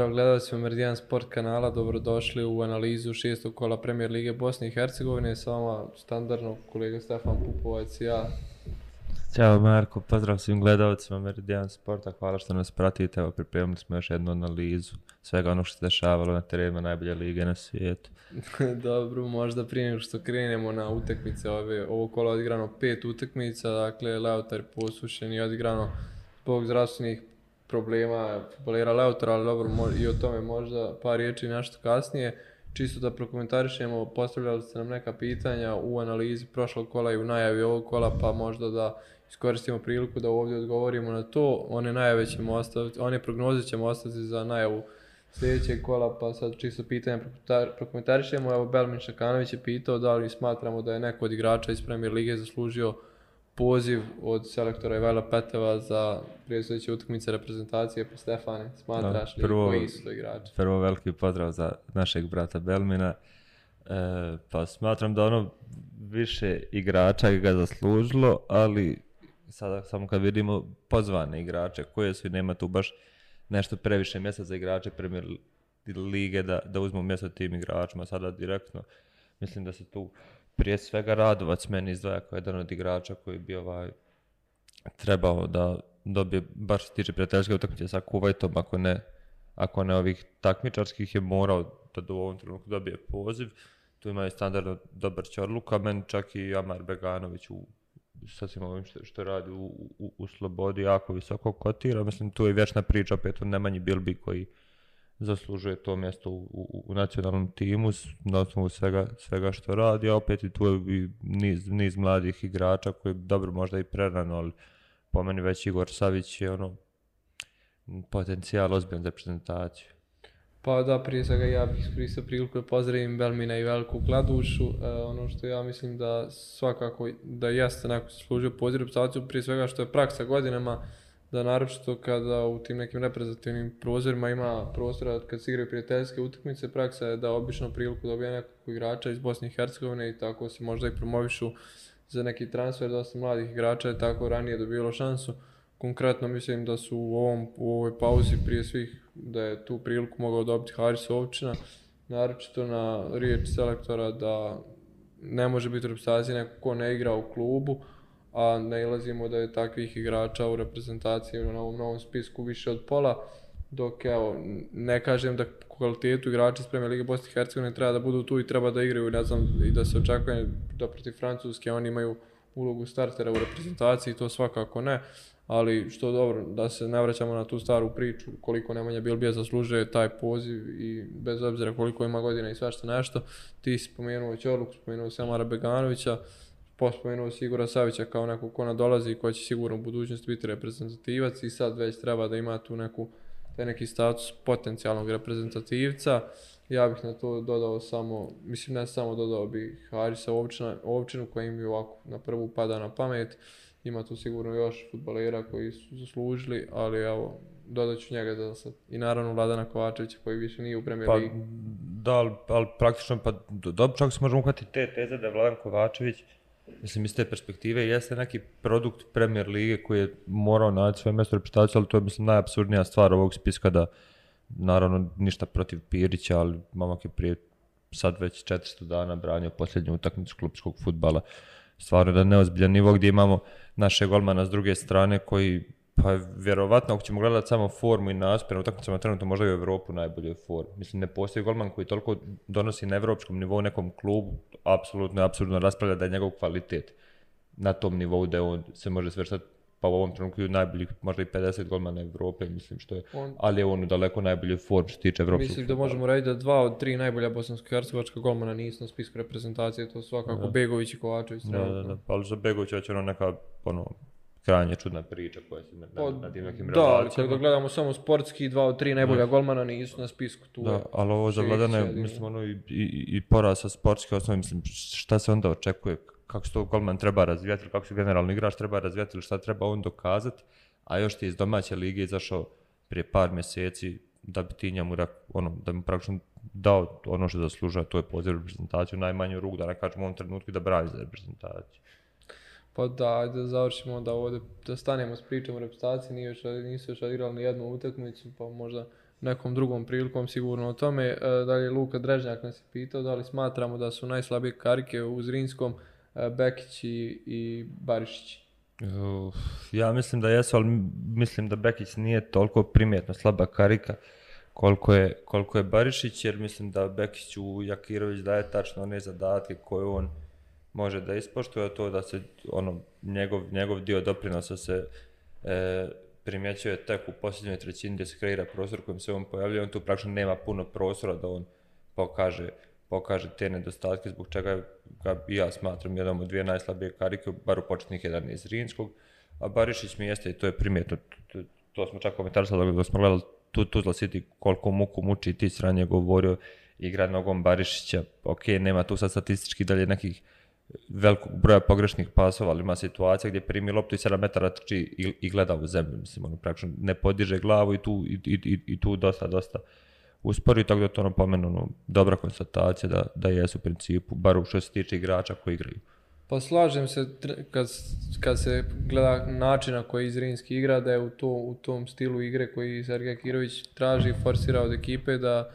Pozdrav gledalcima Meridian Sport kanala, dobrodošli u analizu šestog kola Premier Lige Bosne i Hercegovine. S vama standardno kolega Stefan Pupovac i ja. Ćao Marko, pozdrav svim gledalcima Meridian Sporta, hvala što nas pratite. Evo pripremili smo još jednu analizu svega onog što se dešavalo na terenu najbolje lige na svijetu. Dobro, možda prije nego što krenemo na utakmice ove, ovo kolo je odigrano pet utakmica, dakle Leotar posušen i odigrano zbog zdravstvenih problema futbolera Leutora, ali dobro, i o tome možda par riječi nešto kasnije. Čisto da prokomentarišemo, postavljali ste nam neka pitanja u analizi prošlog kola i u najavi ovog kola, pa možda da iskoristimo priliku da ovdje odgovorimo na to. One najave ćemo ostaviti, one prognoze ćemo ostaviti za najavu sljedećeg kola, pa sad čisto pitanja prokomentarišemo. Evo, Belmin Šakanović je pitao da li smatramo da je neko od igrača iz Premier Lige zaslužio poziv od selektora Ivela Peteva za prijestojeće utakmice reprezentacije po Stefane, smatraš li prvo, koji su to igrači? Prvo veliki pozdrav za našeg brata Belmina. E, pa smatram da ono više igrača ga zaslužilo, ali sada samo kad vidimo pozvane igrače koje su i nema tu baš nešto previše mjesta za igrače Premier lige da, da uzmu mjesto tim igračima sada direktno. Mislim da se tu prije svega Radovac meni izdvaja kao jedan od igrača koji bi ovaj, trebao da dobije, baš se tiče prijateljske utakmice sa Kuvajtom, ako ne, ako ne ovih takmičarskih je morao da u ovom trenutku dobije poziv. Tu je standardno dobar Ćorluka, meni čak i Amar Beganović u sasvim ovim što, radi u, Slobodi jako visoko kotira. Mislim, tu je vječna priča opet o Nemanji Bilbi koji zaslužuje to mjesto u, u, nacionalnom timu na osnovu svega, svega što radi, a opet i tu je niz, niz mladih igrača koji dobro možda i prerano, ali po meni već Igor Savić je ono potencijal ozbiljan za prezentaciju. Pa da, prije svega ja bih iskoristio priliku da pozdravim Belmina i Veliku gladušu, e, ono što ja mislim da svakako da jeste neko služio pozdrav prije svega što je praksa godinama da naročito kada u tim nekim reprezentativnim prozorima ima prostora kad se igraju prijateljske utakmice, praksa je da obično priliku dobije nekog igrača iz Bosne i Hercegovine i tako se možda i promovišu za neki transfer, dosta mladih igrača je tako ranije dobilo šansu. Konkretno mislim da su u, ovom, ovoj pauzi prije svih da je tu priliku mogao dobiti Haris Ovčina, naročito na riječ selektora da ne može biti u neko ko ne igra u klubu, a nailazimo da je takvih igrača u reprezentaciji na ovom novom spisku više od pola, dok evo, ne kažem da kvalitetu igrača spreme Lige Bosne i Hercegovine treba da budu tu i treba da igraju, ne znam, i da se očekuje da protiv Francuske oni imaju ulogu startera u reprezentaciji, to svakako ne, ali što dobro, da se ne vraćamo na tu staru priču, koliko Nemanja Bilbija zaslužuje taj poziv i bez obzira koliko ima godina i svašta nešto, ti spomenuo Ćorluk, spomenuo Samara Beganovića, pospomenuo Sigura Savića kao neko ko nadolazi i ko će sigurno u budućnosti biti reprezentativac i sad već treba da ima tu neku, taj neki status potencijalnog reprezentativca. Ja bih na to dodao samo, mislim ne samo dodao bi Harisa u Ovčinu koji mi ovako na prvu pada na pamet. Ima tu sigurno još futbalera koji su zaslužili, ali evo, dodat ću njega za sad. I naravno Vladana Kovačevića koji više nije u Pa da, ali, praktično, pa čak se možemo uhvatiti te teze da je Vladan Kovačević Mislim, iz te perspektive jeste neki produkt Premier lige koji je morao naći svoje mjesto reputaciju, ali to je mislim najabsurdnija stvar ovog spiska da naravno ništa protiv Pirića, ali mamak je prije sad već 400 dana branio posljednju utakmicu klubskog futbala. Stvarno da neozbiljan nivo gdje imamo naše golmana s druge strane koji pa vjerovatno ako ćemo gledati samo formu i naspjer na utakmicama trenutno možda i u Europu najbolje formu. Mislim ne postoji golman koji toliko donosi na europskom nivou nekom klubu, apsolutno apsolutno raspravlja da je njegov kvalitet na tom nivou da on se može svrstati pa u ovom trenutku najboljih možda i 50 golmana Europe, mislim što je, on, ali je on u daleko najbolje form što se tiče Evropskog Mislim da možemo reći da dva od tri najbolja bosansko-hercegovačka golmana nisu na spisku reprezentacije, to svakako da. Begović i Kovačević. Da, pa ali za Begovića će ono neka, krajnje čudna priča koja se na, na, pa, na tim nekim Da, ali kada gledamo samo sportski, dva od tri najbolja golmana nisu na spisku tu. Da, ali ovo za je mislim, ono i, i, i pora sa sportske osnove, mislim, šta se onda očekuje, kako se to golman treba razvijati, kako se generalni igrač treba razvijati, ili šta treba on dokazati, a još ti iz domaće lige izašao prije par mjeseci da bi ti njemu, ono, da bi praktično dao ono što zaslužuje, to je poziv reprezentaciju, najmanju ruku, da ne kažemo u ovom trenutku da brani za reprezentaciju pa da, da završimo da ovdje, da stanemo s pričom o reputaciji, nisu još igrali ni jednu utakmicu, pa možda nekom drugom prilikom sigurno o tome. E, da je Luka Drežnjak nas je pitao da li smatramo da su najslabije karike u Zrinskom e, Bekić i, i Barišić. ja mislim da jesu, ali mislim da Bekić nije toliko primjetno slaba karika koliko je, koliko je Barišić, jer mislim da Bekić u Jakirović daje tačno one zadatke koje on može da ispoštuje to da se ono, njegov, njegov dio doprinosa se e, primjećuje tek u posljednjoj trećini gdje se kreira prostor kojim se on pojavljuje, on tu praktično nema puno prostora da on pokaže, pokaže te nedostatke zbog čega ga ja smatram jednom od dvije najslabije karike, bar u početnih jedan iz Rinskog, a Barišić mi jeste i to je primjetno, to, to smo čak komentarisali da smo gledali tu Tuzla City koliko muku muči, ti sranje govorio igra nogom Barišića, ok, nema tu sad statistički dalje nekih velikog broja pogrešnih pasova, ali ima situacija gdje primi loptu i 7 metara trči i, gleda u zemlju, mislim, ono, praktično ne podiže glavu i tu, i, i, i tu dosta, dosta uspori, tako da to ono pomenu, ono, dobra konstatacija da, da jesu u principu, bar u što se tiče igrača koji igraju. Pa slažem se kad, kad se gleda način na koji Zrinski igra, da je u, to, u tom stilu igre koji Sergej Kirović traži, forsira od ekipe, da,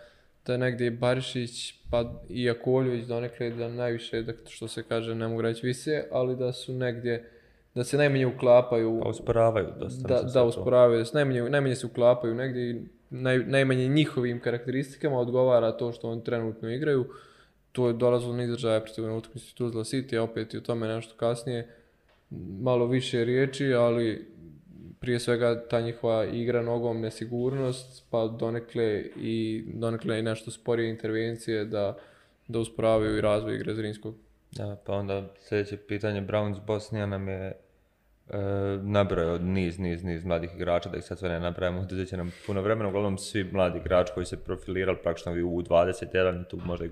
da negdje Barišić pa i Jakovljević donekle da najviše, da, što se kaže, ne mogu reći vise, ali da su negdje, da se najmanje uklapaju. Pa usporavaju dosta. Da, da usporavaju, da se najmanje, najmanje se uklapaju negdje i naj, najmanje njihovim karakteristikama odgovara to što oni trenutno igraju. To je dolazilo na izražaje protiv utakmici Tuzla City, opet i o tome nešto kasnije. Malo više riječi, ali prije svega ta njihova igra nogom, nesigurnost, pa donekle i, donekle i nešto sporije intervencije da, da usporavaju i razvoj igre Zrinskog. pa onda sljedeće pitanje, Browns Bosnija nam je e, nabrojao niz, niz, niz mladih igrača, da ih sad sve ne napravimo, oduzet će nam puno vremena, uglavnom svi mladi igrači koji se profilirali praktično u u 21, tu možda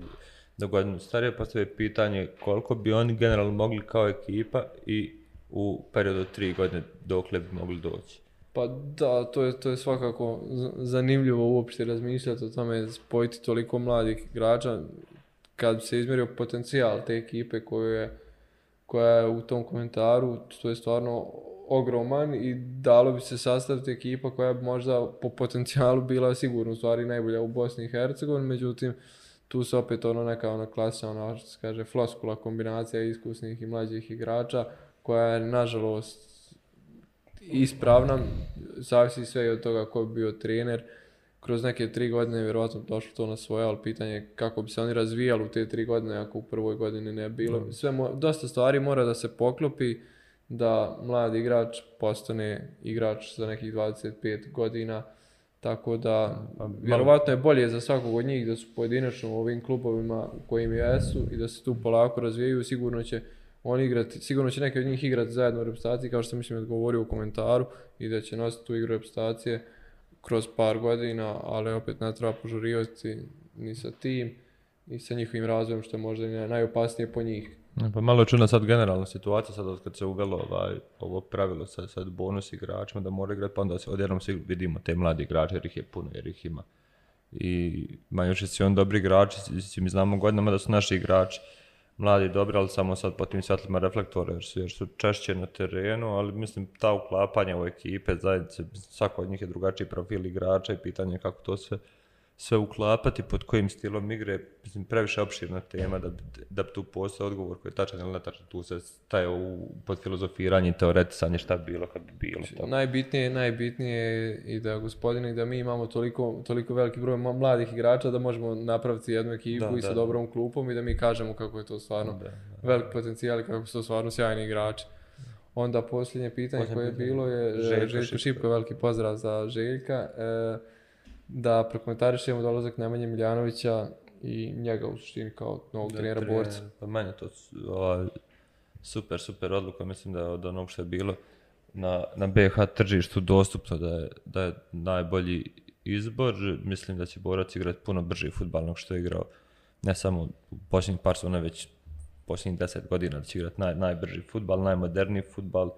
do godinu starije, postoje pitanje koliko bi oni generalno mogli kao ekipa i u periodu od tri godine dokle bi mogli doći. Pa da, to je, to je svakako zanimljivo uopšte razmišljati o tome spojiti toliko mladih igrača kad bi se izmjerio potencijal te ekipe koja je u tom komentaru, to je stvarno ogroman i dalo bi se sastaviti ekipa koja bi možda po potencijalu bila sigurno u stvari najbolja u Bosni i Hercegovini, međutim tu se opet ono neka ona klasa, ona kaže floskula kombinacija iskusnih i mlađih igrača koja je nažalost ispravna, zavisi sve i od toga ko je bio trener. Kroz neke tri godine vjerojatno došlo to na svoje, ali pitanje je kako bi se oni razvijali u te tri godine ako u prvoj godini ne bilo. Sve dosta stvari mora da se poklopi da mlad igrač postane igrač za nekih 25 godina. Tako da, pa vjerovatno je bolje za svakog od njih da su pojedinačno u ovim klubovima u kojim jesu i da se tu polako razvijaju. Sigurno će oni igrati, sigurno će neki od njih igrati zajedno u reprezentaciji, kao što sam mislim odgovorio u komentaru, i da će nositi tu igru reprezentacije kroz par godina, ali opet ne treba požurivati ni sa tim, ni sa njihovim razvojem, što je možda najopasnije po njih. Pa malo je čudna sad generalna situacija, sad kad se uvelo ovaj, ovo pravilo sad, sad bonus igračima da mora igrati, pa onda se odjednom svi vidimo te mladi igrače jer ih je puno, jer ih ima. I ma još on dobri igrači, mi znamo godinama da su naši igrači mladi dobri, ali samo sad po tim svjetlima reflektora jer su, jer češće na terenu, ali mislim ta uklapanja u ekipe, zajednice, svako od njih je drugačiji profil igrača i pitanje kako to se sve uklapati, pod kojim stilom igre, mislim, previše opširna tema da, da tu postoje odgovor koji je tačan ili netačan, tu se staje u, pod filozofiranje i teoretisanje šta bi bilo kad bi bilo. Znači, to. Najbitnije, najbitnije je i da gospodine, da mi imamo toliko, toliko veliki broj mladih igrača da možemo napraviti jednu ekipu i sa dobrom klupom i da mi kažemo kako je to stvarno velik potencijal i kako su to stvarno sjajni igrači. Onda posljednje pitanje koje je bilo je Željko Šipko, veliki pozdrav za Željka. E, da prokomentarišemo dolazak Nemanje Miljanovića i njega u suštini kao novog da, trenera borca. Pa manje to ovaj, super, super odluka, mislim da je od onog što je bilo na, na BH tržištu dostupno da je, da je najbolji izbor, mislim da će borac igrati puno brži futbal što je igrao ne samo u posljednjih par sezona, već posljednjih deset godina da će igrati naj, najbrži futbal, najmoderniji futbal,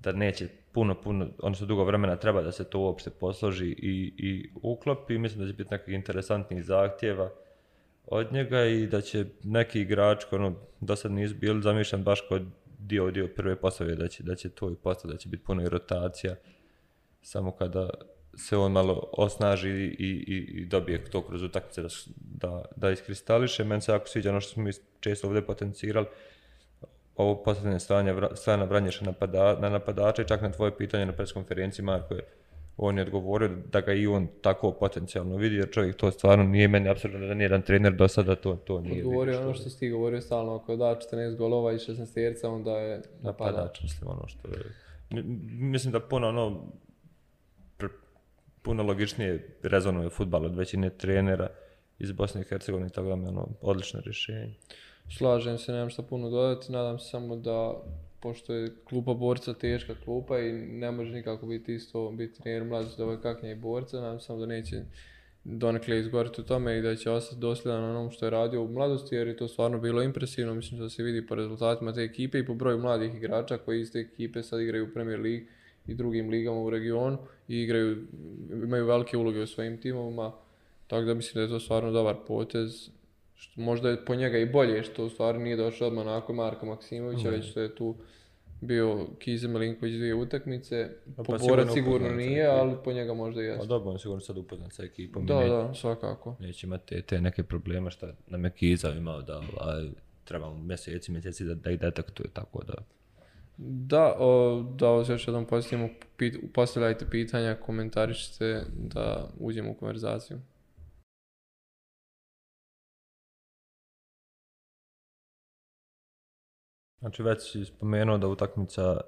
da neće puno, puno, odnosno dugo vremena treba da se to uopšte posloži i, i uklopi. Mislim da će biti nekakvih interesantnih zahtjeva od njega i da će neki igrač koji ono, do sad nisu bili zamišljen baš kod dio, dio prve postave, da će, da će to i postati, da će biti puno i rotacija, samo kada se on malo osnaži i, i, i dobije to kroz utakmice da, da, da iskristališe. Meni se jako sviđa ono što smo mi često ovdje potencirali, ovo postavljanje stanja, strana Vranješa napada, na napadača i čak na tvoje pitanje na preskonferenciji Marko je on je odgovorio da ga i on tako potencijalno vidi, jer čovjek to stvarno nije meni apsolutno da nijedan trener do sada to, to nije. Odgovorio ono što si ti govorio stalno, ako da 14 golova i 16 jerca, onda je napadač. mislim, ono što Mislim da puno ono, puno logičnije rezonuje futbal od većine trenera iz Bosne i Hercegovine, tako da ono odlično rješenje slažem se, nemam što puno dodati, nadam se samo da pošto je klupa borca teška klupa i ne može nikako biti isto biti trener mlađi do kaknje i borca, nadam se samo da neće donekle izgoriti u tome i da će ostati dosljedan na onom što je radio u mladosti jer je to stvarno bilo impresivno, mislim da se vidi po rezultatima te ekipe i po broju mladih igrača koji iz te ekipe sad igraju u Premier League i drugim ligama u regionu i igraju, imaju velike uloge u svojim timovima, tako da mislim da je to stvarno dobar potez možda je po njega i bolje što u stvari nije došao odmah nakon Marka Maksimovića, već što je tu bio Kize Milinković dvije utakmice. Pa, sigurno, sigurno nije, ali po njega možda i pa jeste. Pa dobro, on sigurno sad upoznat sa ekipom. Da, da, svakako. Neće imati te, neke probleme, što nam je Kiza imao da a, treba mjeseci, mjeseci da, da ih detektuje, tako da... Da, o, da vas još jednom postavljamo, postavljajte pitanja, komentarišite da uđemo u konverzaciju. Znači već si spomenuo da utakmica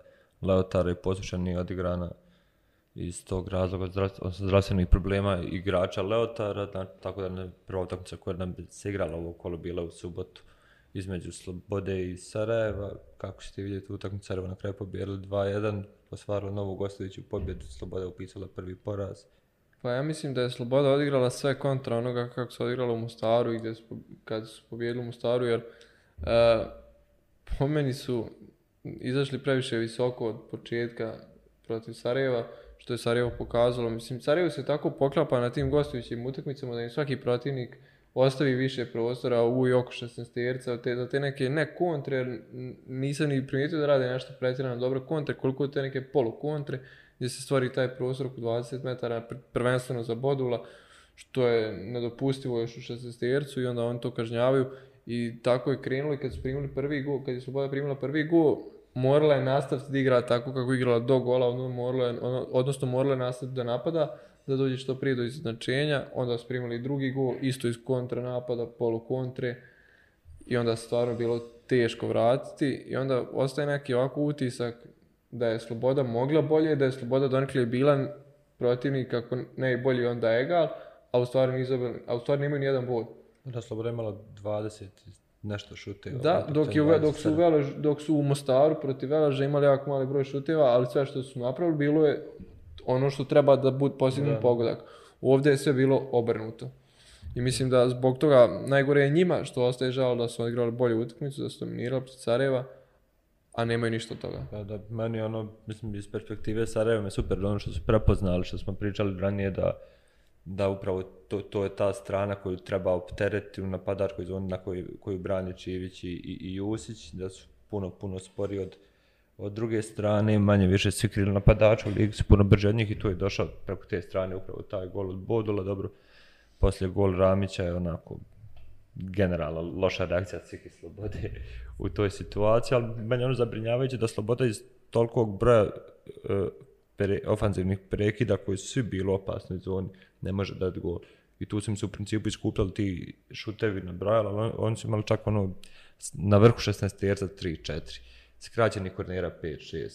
Leotara i Posjeća nije odigrana iz tog razloga zdravstvenih problema igrača Leotara, tako da ne prva utakmica koja nam se igrala ovo kolo bila u subotu između Slobode i Sarajeva. Kako ćete vidjeti utakmicu Sarajeva na kraju pobjerili 2-1, osvarila novu gostujuću pobjedu, Sloboda upisala prvi poraz. Pa ja mislim da je Sloboda odigrala sve kontra onoga kako se odigrala u Mostaru i gdje su, kad su pobjedili u Mostaru, jer e, po meni su izašli previše visoko od početka protiv Sarajeva, što je Sarajevo pokazalo. Mislim, Sarajevo se tako poklapa na tim gostujućim utakmicama da im svaki protivnik ostavi više prostora u i oko 16 te, te neke ne kontre, nisam ni primijetio da rade nešto pretjerano dobro kontre, koliko te neke polu kontre, gdje se stvori taj prostor oko 20 metara, prvenstveno za bodula, što je nedopustivo još u 16 i onda oni to kažnjavaju i tako je krenulo i kad su primili prvi gol, kad je Sloboda primila prvi gol, morala je nastaviti igrati igra tako kako je igrala do gola, odnosno morala je, ono, odnosno morala je nastaviti da napada, da dođe što prije do izjednačenja, onda su primili drugi gol, isto iz kontra napada, polu kontre, i onda stvarno bilo teško vratiti i onda ostaje neki ovako utisak da je Sloboda mogla bolje, da je Sloboda donekle bila protivnik ne najbolji onda egal, a u stvari, nizobil, a u stvari nemaju nijedan bod. Da, Sloboda je imala 20 nešto šuteva. Da, dok, je, dok, su dok su u Mostaru protiv Veleža imali jako mali broj šuteva, ali sve što su napravili bilo je ono što treba da bude posljednji pogodak. Ovdje je sve bilo obrnuto. I mislim da zbog toga najgore je njima što ostaje žao da su odigrali bolju utakmicu, da su dominirali protiv Sarajeva, a nemaju ništa od toga. Da, da, meni ono, mislim, iz perspektive Sarajeva je super, ono što su prepoznali, što smo pričali ranije da da upravo to, to je ta strana koju treba opteretiti u napadačkoj zoni na koju, koju brane Čivić i, i, Jusić, da su puno, puno spori od, od druge strane, manje više svi krili napadača, ali su puno brže od njih i tu je došao preko te strane upravo taj gol od Bodula, dobro, poslije gol Ramića je onako generalno loša reakcija svih slobode u toj situaciji, ali meni ono zabrinjavajuće da sloboda iz tolikog broja e, ofanzivnih prekida koji su svi bili opasni zoni, ne može dati gol. I tu su im se u principu iskupljali ti šutevi nabrajali, ali oni su imali čak ono na vrhu 16 terca 3-4, skraćeni kornera 5-6.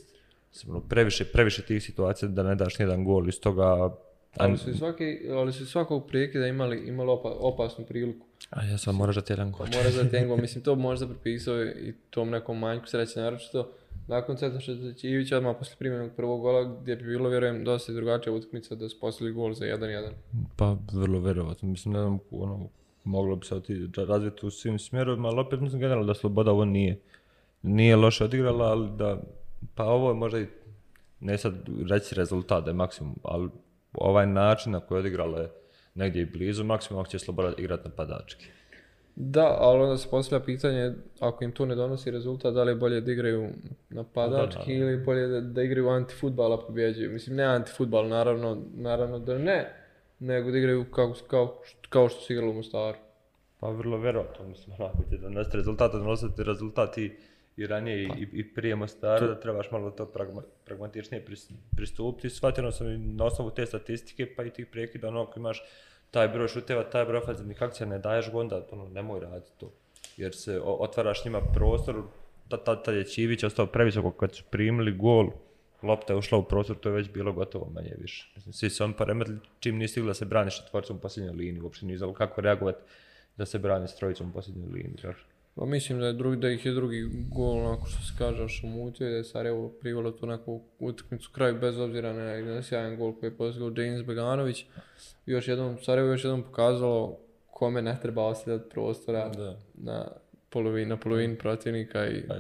Ono, previše, previše tih situacija da ne daš nijedan gol, iz toga ali su, svaki, ali su svakog prijekida imali, imali opa, opasnu priliku. A ja sam moraš da jedan jedan Moraš da gol, Mislim, to možda prepisao i tom nekom manjku sreće naročito, nakon što se Ivić odmah posle primjenog prvog gola gdje bi bilo, vjerujem, dosta drugačija utakmica da su gol za 1-1. Pa, vrlo verovatno. Mislim, ne znam, ono, moglo bi se razviti u svim smjerovima, ali opet mislim generalno da Sloboda ovo nije. Nije loše odigrala, ali da, pa ovo je možda i, ne sad reći rezultat da je maksimum, ali ovaj način na koji je odigrala je negdje i blizu maksimum, ako će Sloboda igrati napadački. Da, ali onda se postavlja pitanje, ako im to ne donosi rezultat, da li je bolje da igraju napadački ili bolje da, da igraju antifutbala pobjeđuju. Mislim, ne antifutbal, naravno, naravno da ne, nego da igraju kao, kao, kao što su igrali u Mostaru. Pa vrlo vjerojatno, mislim, onako će donositi rezultat, donositi rezultat i, i ranije i, i prije Mostara, da trebaš malo to pragmatičnije pristupiti. Shvatio sam i na osnovu te statistike, pa i tih prekida, ono, ako imaš taj broj šuteva, taj broj ofenzivnih akcija ne daješ onda, ono, nemoj raditi to. Jer se otvaraš njima prostor, tad, tad je Čivić ostao previsoko kad su primili gol, lopta je ušla u prostor, to je već bilo gotovo manje više. Mislim, svi se on parametri, čim nisi stigla da se braniš četvorcom u posljednjoj liniji, uopće nije kako reagovati da se brani s trojicom u posljednjoj liniji. Pa mislim da, je drugi, da ih je drugi gol, onako što se kaže, šumutio i da je Sarajevo privelo tu neku utakmicu kraju bez obzira na, jedan sjajan gol koji je postigao James Beganović. Još jednom, Sarajevo još jednom pokazalo kome ne treba ostavljati prostora na polovin, na polovin mm. protivnika. I... da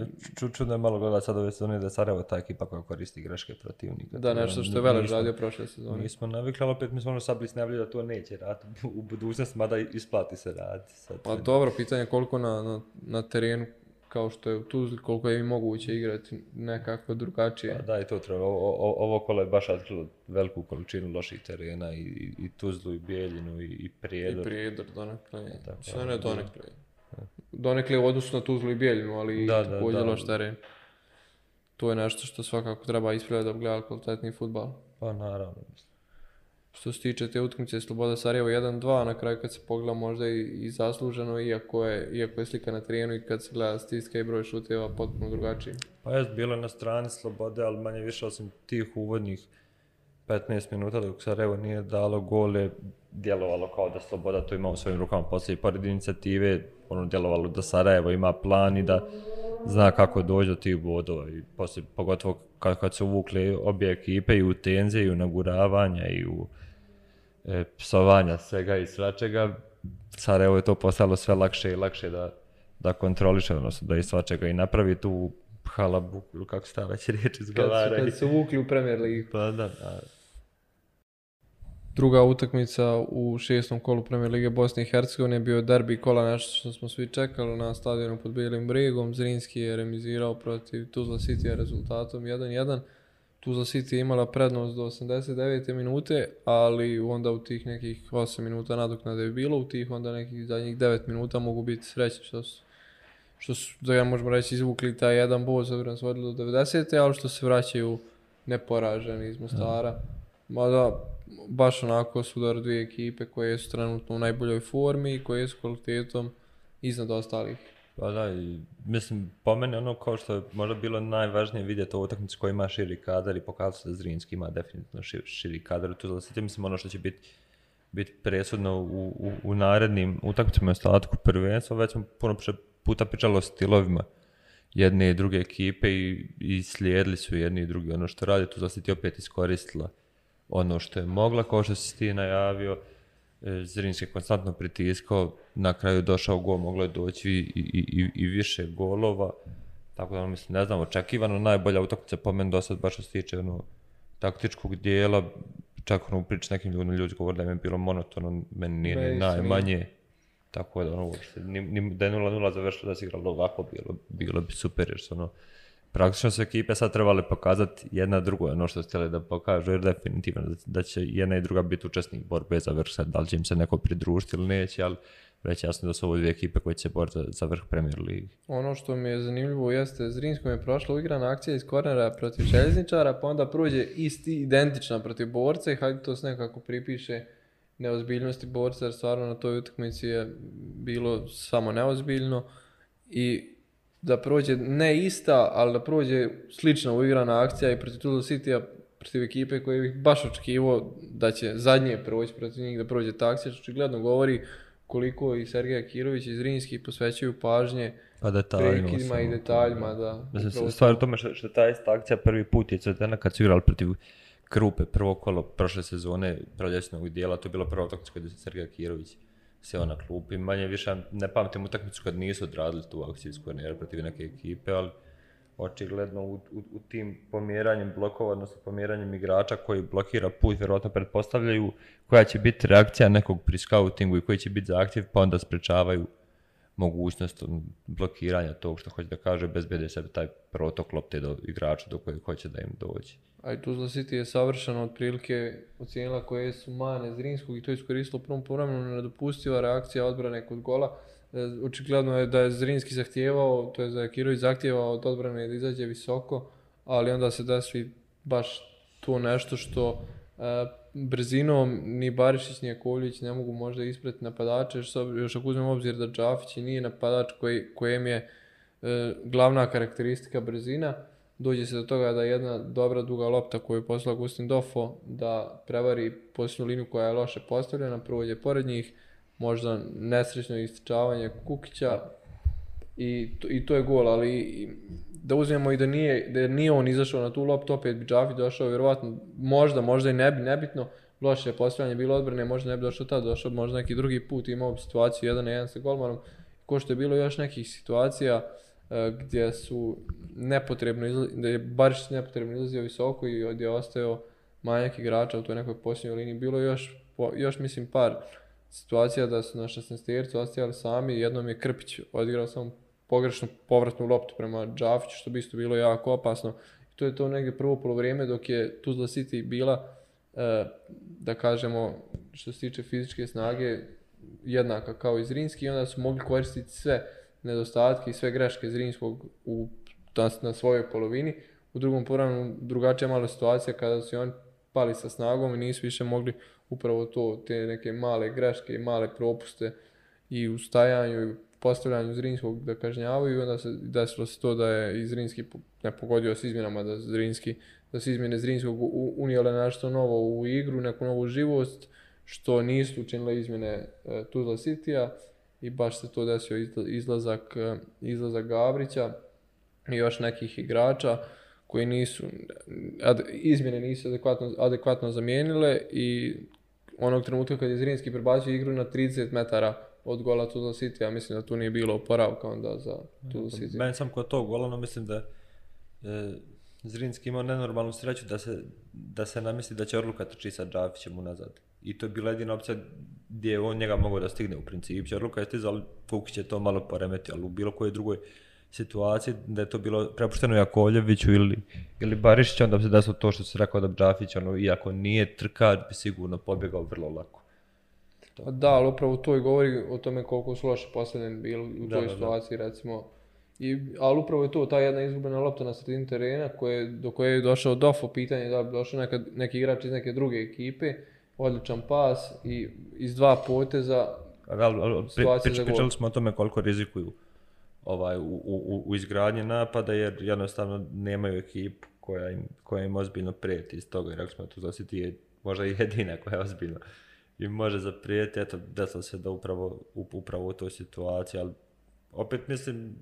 pa, je malo gledati sad ove sezone da je Sarajevo ta ekipa koja koristi greške protivnika. Da, nešto što je ono, Veler radio prošle sezone. Mi smo navikli, ali opet mi smo ono sad da to neće raditi u budućnosti, mada isplati se rad. Sad pa dobro, pitanje koliko na, na, terenu kao što je u Tuzli, koliko je i moguće igrati nekako drugačije. Pa da, i to treba. Ovo, ovo kolo je baš otkrilo veliku količinu loših terena i, i Tuzlu, i Bijeljinu, i, i Prijedor. I Prijedor, Donekle. E, Sve ne Donekle donekle u odnosu na Tuzlu i Bijeljinu, ali da, da, To je nešto što svakako treba ispravljati da bi gledali kvalitetni futbal. Pa naravno. Što se tiče te utakmice Sloboda Sarajevo 1-2, na kraju kad se pogleda možda i, i zasluženo, iako je, iako je slika na terenu i kad se gleda stiska i broj šuteva potpuno drugačiji. Pa jest, bilo je na strani Slobode, ali manje više osim tih uvodnih 15 minuta dok Sarajevo nije dalo gol je djelovalo kao da Sloboda to ima u svojim rukama poslije pored inicijative ono djelovalo da Sarajevo ima plan i da zna kako doći do tih bodova i poslije, pogotovo kad, kad su vukli obje ekipe i u tenzije i u naguravanja i u e, psovanja svega i svačega Sarajevo je to postalo sve lakše i lakše da, da kontroliše odnosno da i svačega i napravi tu halabu, kako se ta već riječ izgovara. Kad su, kad vukli u Premier Ligu. Pa da. Druga utakmica u šestom kolu Premier Lige Bosne i Hercegovine bio je derbi kola, nešto što smo svi čekali na stadionu pod Bijelim bregom. Zrinski je remizirao protiv Tuzla City rezultatom 1-1. Tuzla City je imala prednost do 89. minute, ali onda u tih nekih 8 minuta nadoknade je bilo, u tih onda nekih zadnjih 9 minuta mogu biti sreći što su što su, da ja možemo reći, izvukli taj jedan bod, sad nas vodili do 90. ali što se vraćaju neporaženi iz Mostara. Mada, baš onako sudar dvije ekipe koje su trenutno u najboljoj formi i koje su kvalitetom iznad ostalih. Pa da, i, mislim, po meni ono kao što je možda bilo najvažnije vidjeti ovu utakmicu koja ima širi kadar i pokazati se da Zrinski ima definitivno širi, širi kadar u Tuzla mislim ono što će biti bit presudno u, u, u narednim utakmicama i ostatku prvenstva, već smo puno puta pričali o stilovima jedne i druge ekipe i, i slijedili su jedni i drugi ono što radi, tu opet iskoristila ono što je mogla, kao što si ti najavio, e, Zrinski je konstantno pritiskao, na kraju došao gol, moglo je doći i, više golova, tako da ono, mislim, ne znam, očekivano najbolja utakmica po meni dosad baš što se tiče ono, taktičkog dijela, čak ono u nekim ljudima ono, ljudi govorili da je bilo monotono, meni nije najmanje. Tako da ono, uopšte, da je 0-0 završilo da se igralo ovako, bilo, bilo bi super jer ono, praktično su ekipe sad trebale pokazati jedna drugo ono što htjeli da pokažu, jer definitivno da će jedna i druga biti učesnik borbe za vrh, da li će im se neko pridružiti ili neće, ali već jasno da su ovo dvije ekipe koje će boriti za vrh Premier Ligi. Ono što mi je zanimljivo jeste, Zrinskom je prošla igrana akcija iz kornera protiv Željezničara, pa onda prođe isti, identična protiv borca i hajde to se nekako pripiše neozbiljnosti borca, jer stvarno na toj utakmici je bilo samo neozbiljno i da prođe ne ista, ali da prođe slična uigrana akcija i protiv Tulu City-a protiv ekipe koje bih baš očekivao da će zadnje proći protiv njih da prođe akcija. što očigledno govori koliko i Sergeja Kirović iz Zrinski posvećaju pažnje pa prekidima i detaljima. Da, Mislim, u tome što, što ta ista akcija prvi put je cvetena kad su igrali protiv Krupe, prvo kolo prošle sezone proljesnog dijela, to je bilo prvo taktičko da se Sergeja Kirović sjeo ono, na klupi. Manje više ne pamtim utakmicu kad nisu odradili tu akciju iz protiv neke ekipe, ali očigledno u, u, tim pomjeranjem blokova, odnosno pomjeranjem igrača koji blokira put, vjerojatno pretpostavljaju koja će biti reakcija nekog pri scoutingu i koji će biti zahtjev, pa onda sprečavaju mogućnost mm, blokiranja tog što hoće da kaže, bezbede sebe taj protok lopte do igrača do kojeg hoće da im dođe. A i Tuzla City je savršeno otprilike ocijenila koje su mane Zrinskog i to je iskoristilo u prvom povremenu nedopustiva reakcija odbrane kod gola. E, očigledno je da je Zrinski zahtijevao, to je da je Kirović zahtijevao od odbrane da izađe visoko, ali onda se desi baš to nešto što e, brzinom ni Barišić ni Jakovljević ne mogu možda isprati napadače, još ako uzmemo obzir da Džafić i nije napadač koji, kojem je e, glavna karakteristika brzina, dođe se do toga da jedna dobra duga lopta koju je poslao Gustin Dofo da prevari posljednju liniju koja je loše postavljena, je pored njih, možda nesrećno ističavanje Kukića i to, je gol, ali da uzmemo i da nije, da nije on izašao na tu loptu, opet bi Džafi došao, vjerovatno, možda, možda i ne bi, nebitno, loše je postavljanje bilo odbrane, možda ne bi došao tad, došao možda neki drugi put, imao bi situaciju jedan na 1 sa golmanom, ko što je bilo još nekih situacija e, gdje su nepotrebno, da je Barišić nepotrebno izlazio visoko i gdje je ostao manjak igrača u toj nekoj posljednjoj liniji. Bilo je još, još mislim par situacija da su na 16 ostajali sami, jednom je Krpić odigrao samo pogrešnu povratnu loptu prema Džafiću, što bi isto bilo jako opasno. to je to negdje prvo polovrijeme dok je Tuzla City bila, e, da kažemo, što se tiče fizičke snage, jednaka kao i Zrinski i onda su mogli koristiti sve nedostatke i sve greške Zrinskog u, na, na svojoj polovini. U drugom poravnu drugačija mala situacija kada su oni pali sa snagom i nisu više mogli upravo to, te neke male greške i male propuste i u stajanju postavljanju Zrinskog da kažnjavaju i onda se desilo se to da je i Zrinski ne pogodio s izmjenama da Zrinski da se izmjene Zrinskog unijele nešto novo u igru, neku novu živost što nisu učinile izmjene e, Tuzla Citya i baš se to desio izlazak, e, izlazak Gabrića i još nekih igrača koji nisu, izmjene nisu adekvatno, adekvatno zamijenile i onog trenutka kad je Zrinski prebacio igru na 30 metara od gola Tuzla City, ja mislim da tu nije bilo oporavka onda za Tuzla City. Meni sam kod tog gola, no mislim da e, Zrinski imao nenormalnu sreću da se, da namisli da će Orluka trči sa Džafićem unazad. I to je bila jedina opcija gdje je on njega mogao da stigne u principu. Orluka je stizao, Fukić je to malo poremetio, ali u bilo kojoj drugoj situaciji da je to bilo prepušteno Jakovljeviću ili, ili Barišiću, onda bi se desilo to što se rekao da Džafić, ono, iako nije trkač, bi sigurno pobjegao vrlo lako pa Da, ali upravo to i govori o tome koliko su loše postavljeni bili u toj situaciji, recimo. I, ali upravo je to, ta jedna izgubljena lopta na sredini terena koje, do koje je došao Dofo, pitanje da je došao neki igrač iz neke druge ekipe, odličan pas i iz dva poteza ali, smo o tome koliko rizikuju ovaj, u, u, izgradnji napada jer jednostavno nemaju ekipu koja im, koja im ozbiljno prijeti iz toga. Rekli smo to da ti je možda jedina koja je ozbiljno i može zaprijeti, eto, desilo se da upravo, upravo u toj situaciji, ali opet mislim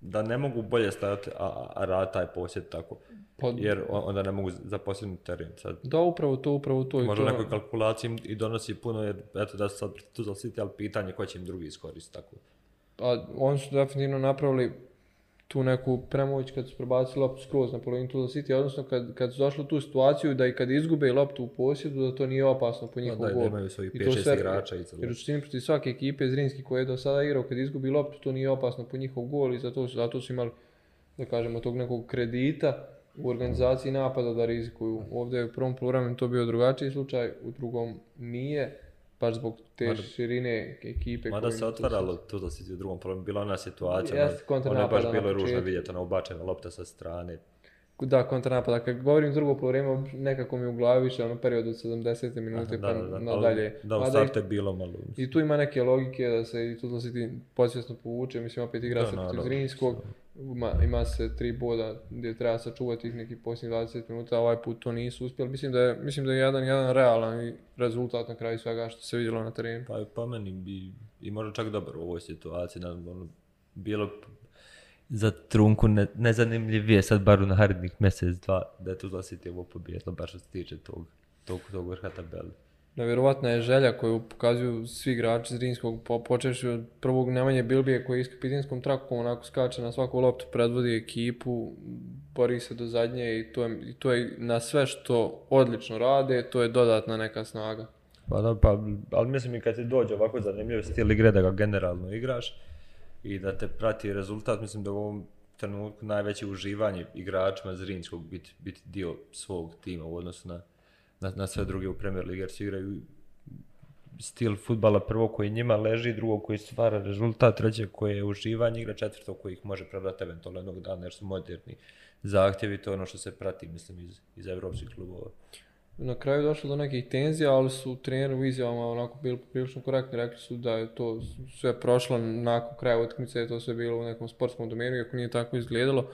da ne mogu bolje staviti a, a rad taj posjet, tako, pa jer onda ne mogu zaposliti teren sad. Da, upravo to, upravo to. Možda to... kalkulaciji i donosi puno, jer eto da sad tu zasiti, ali pitanje ko će im drugi iskoristiti tako. Pa, oni su definitivno napravili tu neku premoć kad su prebacili loptu skroz na polovinu Tulsa City, odnosno kad, kad su došli u tu situaciju da i kad izgube loptu u posjedu, da to nije opasno po njihov gol. i imaju svojih 5 igrača i Jer u protiv svake ekipe Zrinski koji je do sada igrao, kad izgubi loptu, to nije opasno po njihov gol i zato su, zato su imali, da kažemo, tog nekog kredita u organizaciji napada da rizikuju. Ovdje je u prvom programu to bio drugačiji slučaj, u drugom nije baš zbog te Mada, širine ekipe. Mada se otvaralo tu si u drugom problemu, bila ona situacija, yes, ono, ono je baš bilo ružno vidjeti, ona ubačena lopta sa strane. Da, kontranapad, kad govorim drugo polovreme, nekako mi u glavi više ono period od 70. minute Aha, pa da, pa nadalje. Da, da, bilo malo. I tu ima neke logike da se i tu ti podsvjesno povuče, mislim opet igra se protiv Zrinjskog, ima, ima se tri boda gdje treba sačuvati ih nekih posljednjih 20 minuta, ovaj put to nisu uspjeli. Mislim da je, mislim da je jedan, jedan realan rezultat na kraju svega što se vidjelo na terenu. Pa, pa meni bi, i možda čak dobar u ovoj situaciji, da ono, bilo za trunku ne, nezanimljivije sad bar u narednih mjesec, dva, da je tu City ovo pobjedilo, baš što se tiče tog, tog vrha tabeli nevjerovatna je želja koju pokazuju svi igrači Zrinskog, po, počeš od prvog Nemanje Bilbije koji je kapitinskom trakom onako skače na svaku loptu, predvodi ekipu, bori se do zadnje i to je, i to je na sve što odlično rade, to je dodatna neka snaga. Pa da, pa, ali mislim i kad ti dođe ovako zanimljiv stil igre da ga generalno igraš i da te prati rezultat, mislim da u ovom trenutku najveće uživanje igračima Zrinskog biti bit dio svog tima u odnosu na na, na sve druge u Premier Ligi jer igraju stil futbala prvo koji njima leži, drugo koji stvara rezultat, treće koje je uživanje igra, četvrto koji ih može prebrati eventualno jednog dana jer su moderni zahtjevi, to je ono što se prati mislim iz, iz evropskih klubova. Na kraju došlo do nekih tenzija, ali su treneri u izjavama onako bili prilično korektni, rekli su da je to sve prošlo nakon kraja utakmice, to sve bilo u nekom sportskom domenu, iako nije tako izgledalo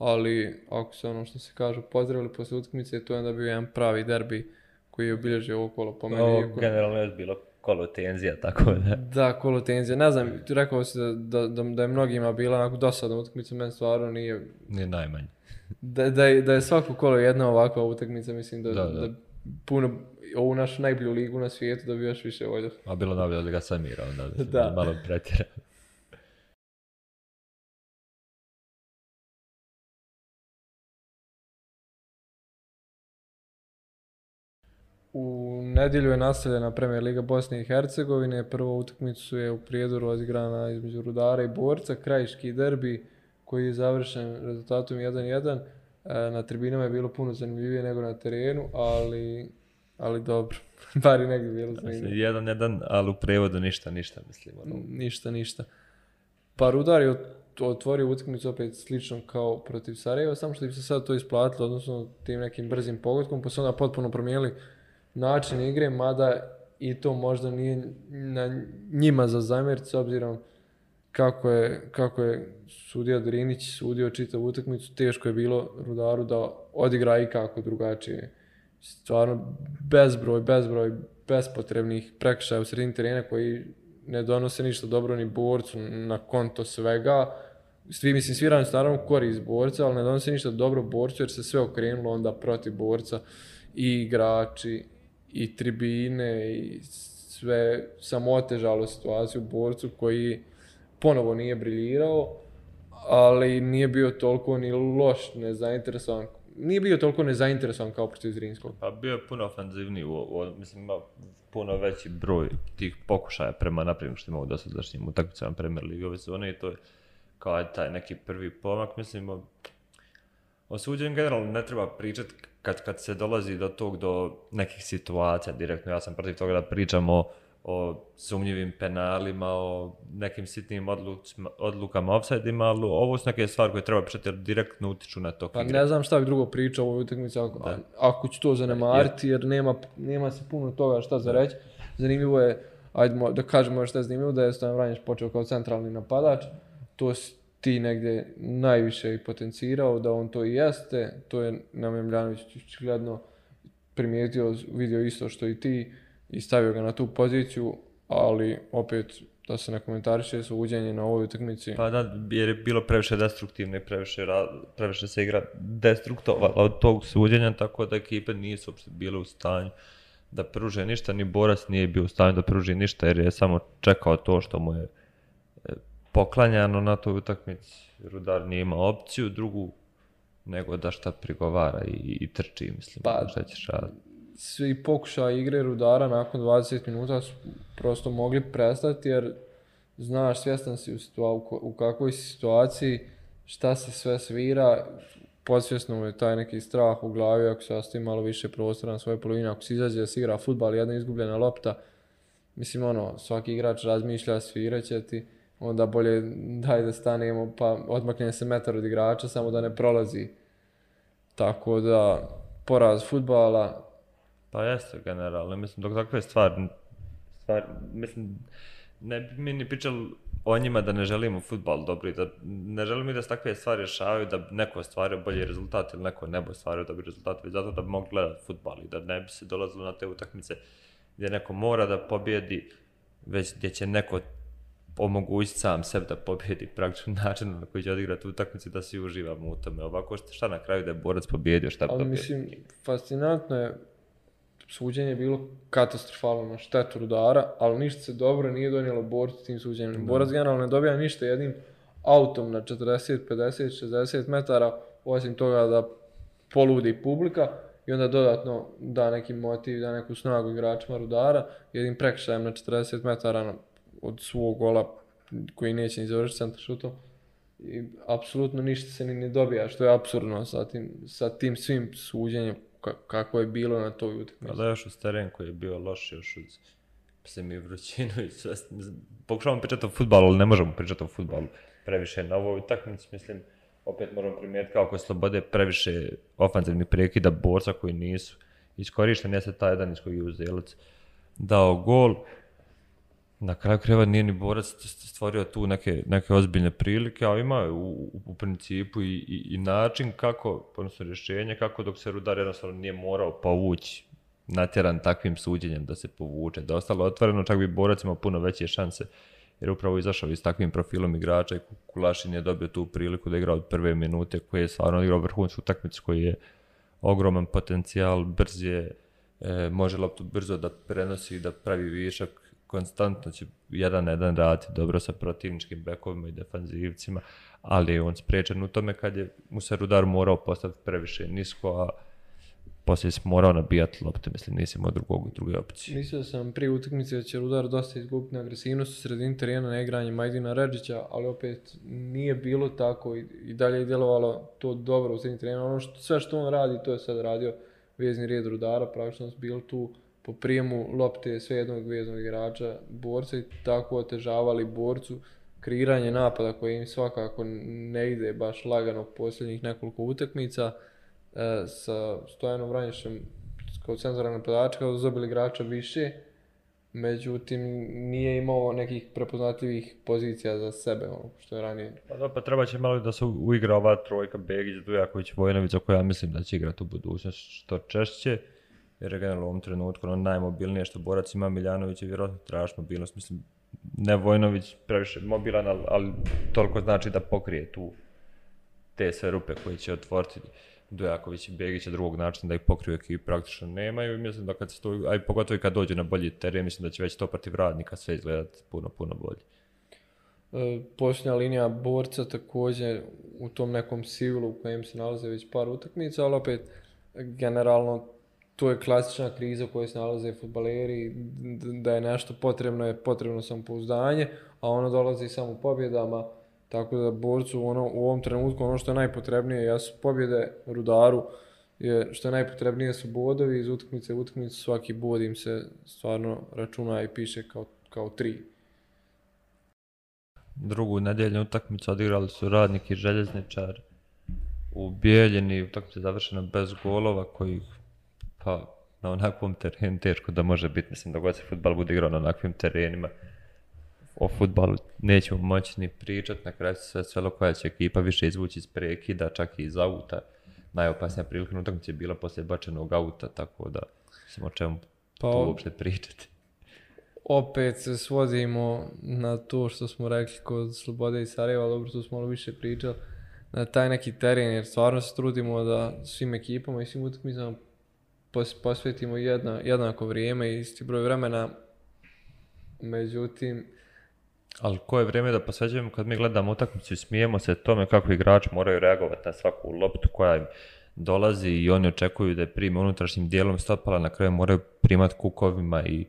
ali ako se ono što se kaže pozdravili poslije utakmice, to je onda bio jedan pravi derbi koji je obilježio ovo kolo po meni. Ovo generalno je bilo kolo tenzija, tako da. Da, kolo tenzija. Ne znam, rekao si da, da, da je mnogima bila onako dosadna utakmica, meni stvarno nije... Nije najmanje. da, da, je, da je svako kolo jedna ovakva utakmica, mislim da, da, puno ovu našu najbolju ligu na svijetu ovaj, da bi još više voljela. A bilo da ga Samira da. malo pretjerao. U nedjelju je nastavljena Premier Liga Bosne i Hercegovine. Prvu utakmicu je u Prijedoru odigrana između Rudara i Borca, krajiški derbi koji je završen rezultatom 1-1. E, na tribinama je bilo puno zanimljivije nego na terenu, ali, ali dobro. Bar i negdje bilo zanimljivo. Jedan, jedan, ali u prevodu ništa, ništa mislim. Ono. Ništa, ništa. Pa Rudar je otvorio utakmicu opet slično kao protiv Sarajeva, samo što bi se sad to isplatilo, odnosno tim nekim brzim pogodkom, pa su onda potpuno promijenili način igre, mada i to možda nije na njima za zamjerit s obzirom kako je, kako je sudija Drinić sudio čitav utakmicu, teško je bilo rudaru da odigra i kako drugačije. Stvarno bezbroj, bezbroj bespotrebnih prekršaja u sredini terena koji ne donose ništa dobro ni borcu na konto svega. Svi, mislim, svi rani naravno korist borca, ali ne donose ništa dobro borcu jer se sve okrenulo onda protiv borca i igrači i tribine i sve samo otežalo situaciju borcu koji ponovo nije briljirao, ali nije bio toliko ni loš, nezainteresovan. Nije bio toliko nezainteresovan kao protiv Zrinskog. Pa bio je puno ofenzivniji, u, mislim ima puno veći broj tih pokušaja prema naprijed što imao u dosadašnjim utakmicama Premier Ligi ove zone i to je kao taj neki prvi pomak, mislim o suđenju generalno ne treba pričati kad, kad se dolazi do tog, do nekih situacija direktno. Ja sam protiv toga da pričamo o sumnjivim penalima, o nekim sitnim odlucima, odlukama, ima ali ovo su neke stvari koje treba pričati jer direktno utiču na to. Pa ne znam šta bi drugo pričao o ovoj utakmici ako, ako ću to zanemariti jer nema, nema se puno toga šta za reći. Zanimljivo je, ajde, da kažemo šta je zanimljivo, da je Stojan Vranjić počeo kao centralni napadač. To, ti negdje najviše i potencirao, da on to i jeste, to je na očigledno primijetio, vidio isto što i ti i stavio ga na tu poziciju, ali opet da se ne komentariše suđenje na ovoj utakmici. Pa da, jer je bilo previše destruktivno i previše, previše se igra destruktovala od tog suđenja, tako da ekipe nisu uopšte bile u stanju da pruže ništa, ni Boras nije bio u stanju da pruži ništa jer je samo čekao to što mu je poklanjano na toj utakmici. Rudar nije imao opciju, drugu nego da šta prigovara i, trči, mislim, pa, šta ćeš raditi. Svi pokušaj igre Rudara nakon 20 minuta su prosto mogli prestati jer znaš, svjestan si u, situa- u kakvoj situaciji, šta se sve svira, podsvjesno mu je taj neki strah u glavi, ako se ostavi malo više prostora na svoje polovine, ako se izađe da se igra futbal, jedna izgubljena lopta, mislim ono, svaki igrač razmišlja, će ti, onda bolje daj da stanemo pa odmakne se metar od igrača samo da ne prolazi. Tako da poraz futbala... Pa jeste generalno, mislim dok takve stvari, stvari mislim ne bi mi ni pričali o njima da ne želimo futbal i da ne želimo da se takve stvari rješavaju, da neko ostvario bolji rezultat ili neko ne bi ostvario dobri rezultat, već zato da bi mogli gledati futbal i da ne bi se dolazilo na te utakmice gdje neko mora da pobjedi, već gdje će neko omogućiti sam sebi da pobjedi praktično način na koji će odigrati utakmicu da si uživamo u tome. Ovako šta na kraju da je borac pobjedio, šta pobjedio? Ali mislim, fascinantno je suđenje je bilo katastrofalno na štetu rudara, ali ništa se dobro nije donijelo borcu tim suđenjem. Borac generalno ne dobija ništa jednim autom na 40, 50, 60 metara, osim toga da poludi publika i onda dodatno da neki motiv, da neku snagu igračima rudara, jednim prekšajem na 40 metara ono, od svog gola koji neće ni završiti centar šutom. I apsolutno ništa se ni ne dobija, što je absurdno sa tim, sa tim svim suđenjem kako je bilo na toj utakmici. Ali još uz teren koji je bio loš još uz se mi i sve, pokušavamo pričati o futbalu, ali ne možemo pričati o futbalu previše na ovoj utakmici, mislim, opet moram primijetiti kako slobode previše ofanzivnih prekida borca koji nisu iskorišteni, se taj jedan iz je dao gol na kraju kreva nije ni borac stvorio tu neke, neke ozbiljne prilike, ali ima u, u principu i, i, način kako, odnosno rješenje, kako dok se Rudar jednostavno nije morao povući natjeran takvim suđenjem da se povuče, da ostalo otvoreno, čak bi borac imao puno veće šanse, jer upravo izašao i s takvim profilom igrača i Kulašin je dobio tu priliku da igra od prve minute, koji je stvarno odigrao vrhunsku takmicu, koji je ogroman potencijal, brz je, e, može loptu brzo da prenosi, da pravi višak, konstantno će jedan na jedan raditi dobro sa protivničkim bekovima i defanzivcima, ali je on spriječen u tome kad je mu se rudar morao postaviti previše nisko, a poslije si morao nabijati lopte, mislim, nisi imao drugog, druge opcije. Mislio sam prije utakmice da će Rudar dosta izgubiti na agresivnost u sredini terena na igranje Majdina Ređića, ali opet nije bilo tako i, dalje je djelovalo to dobro u sredini terena. Ono što, sve što on radi, to je sad radio vezni red Rudara, praktično su bili tu po prijemu lopte sve jednog igrača borca i tako otežavali borcu kreiranje napada koje im svakako ne ide baš lagano posljednjih nekoliko utakmica S e, sa Stojanom Vranješem kao centralni napadačka kao dobili igrača više međutim nije imao nekih prepoznatljivih pozicija za sebe ono što je ranije. Pa da, pa treba će malo da se uigra ova trojka Begić, Dujaković, Vojnović, koja mislim da će igrati u budućnosti što češće jer je generalno u ovom trenutku ono najmobilnije što borac ima Miljanović je vjerojatno traži mobilnost, mislim ne Vojnović previše mobilan, ali, toliko znači da pokrije tu te sve rupe koje će otvoriti Dojaković i Begića drugog načina da ih pokrije i praktično nemaju i mislim da kad se to, a pogotovo i kad dođe na bolji teren, mislim da će već to protiv radnika sve izgledati puno, puno bolje. E, posljednja linija borca također u tom nekom sivilu u kojem se nalaze već par utakmica, ali opet generalno to je klasična kriza u kojoj se nalaze futbaleri, da je nešto potrebno, je potrebno samopouzdanje, a ono dolazi samo pobjedama, tako da borcu ono, u ovom trenutku ono što je najpotrebnije, ja su pobjede rudaru, je, što je najpotrebnije su bodovi iz utakmice u svaki bod im se stvarno računa i piše kao, kao tri. Drugu nedjeljnu utakmicu odigrali su radnik i željezničar u Bijeljini, utakmica završena bez golova kojih pa na onakvom terenu teško da može biti. Mislim, da god se futbal bude igrao na onakvim terenima, o futbalu nećemo moći ni pričati, na kraju se sve svelo koja će ekipa više izvući iz prekida, čak i iz auta. Najopasnija prilika na utakmici je bila poslije bačenog auta, tako da mislim o čemu pa, tu uopšte pričati. Opet se svodimo na to što smo rekli kod Slobode i Sarajeva, dobro tu smo malo više pričali, na taj neki teren, jer stvarno se trudimo da svim ekipama i svim utakmicama posvetimo jedna, jednako vrijeme i isti broj vremena. Međutim... Ali koje vrijeme da posveđujemo kad mi gledamo utakmicu i smijemo se tome kako igrači moraju reagovati na svaku loptu koja im dolazi i oni očekuju da je prime unutrašnjim dijelom stopala, na kraju moraju primati kukovima i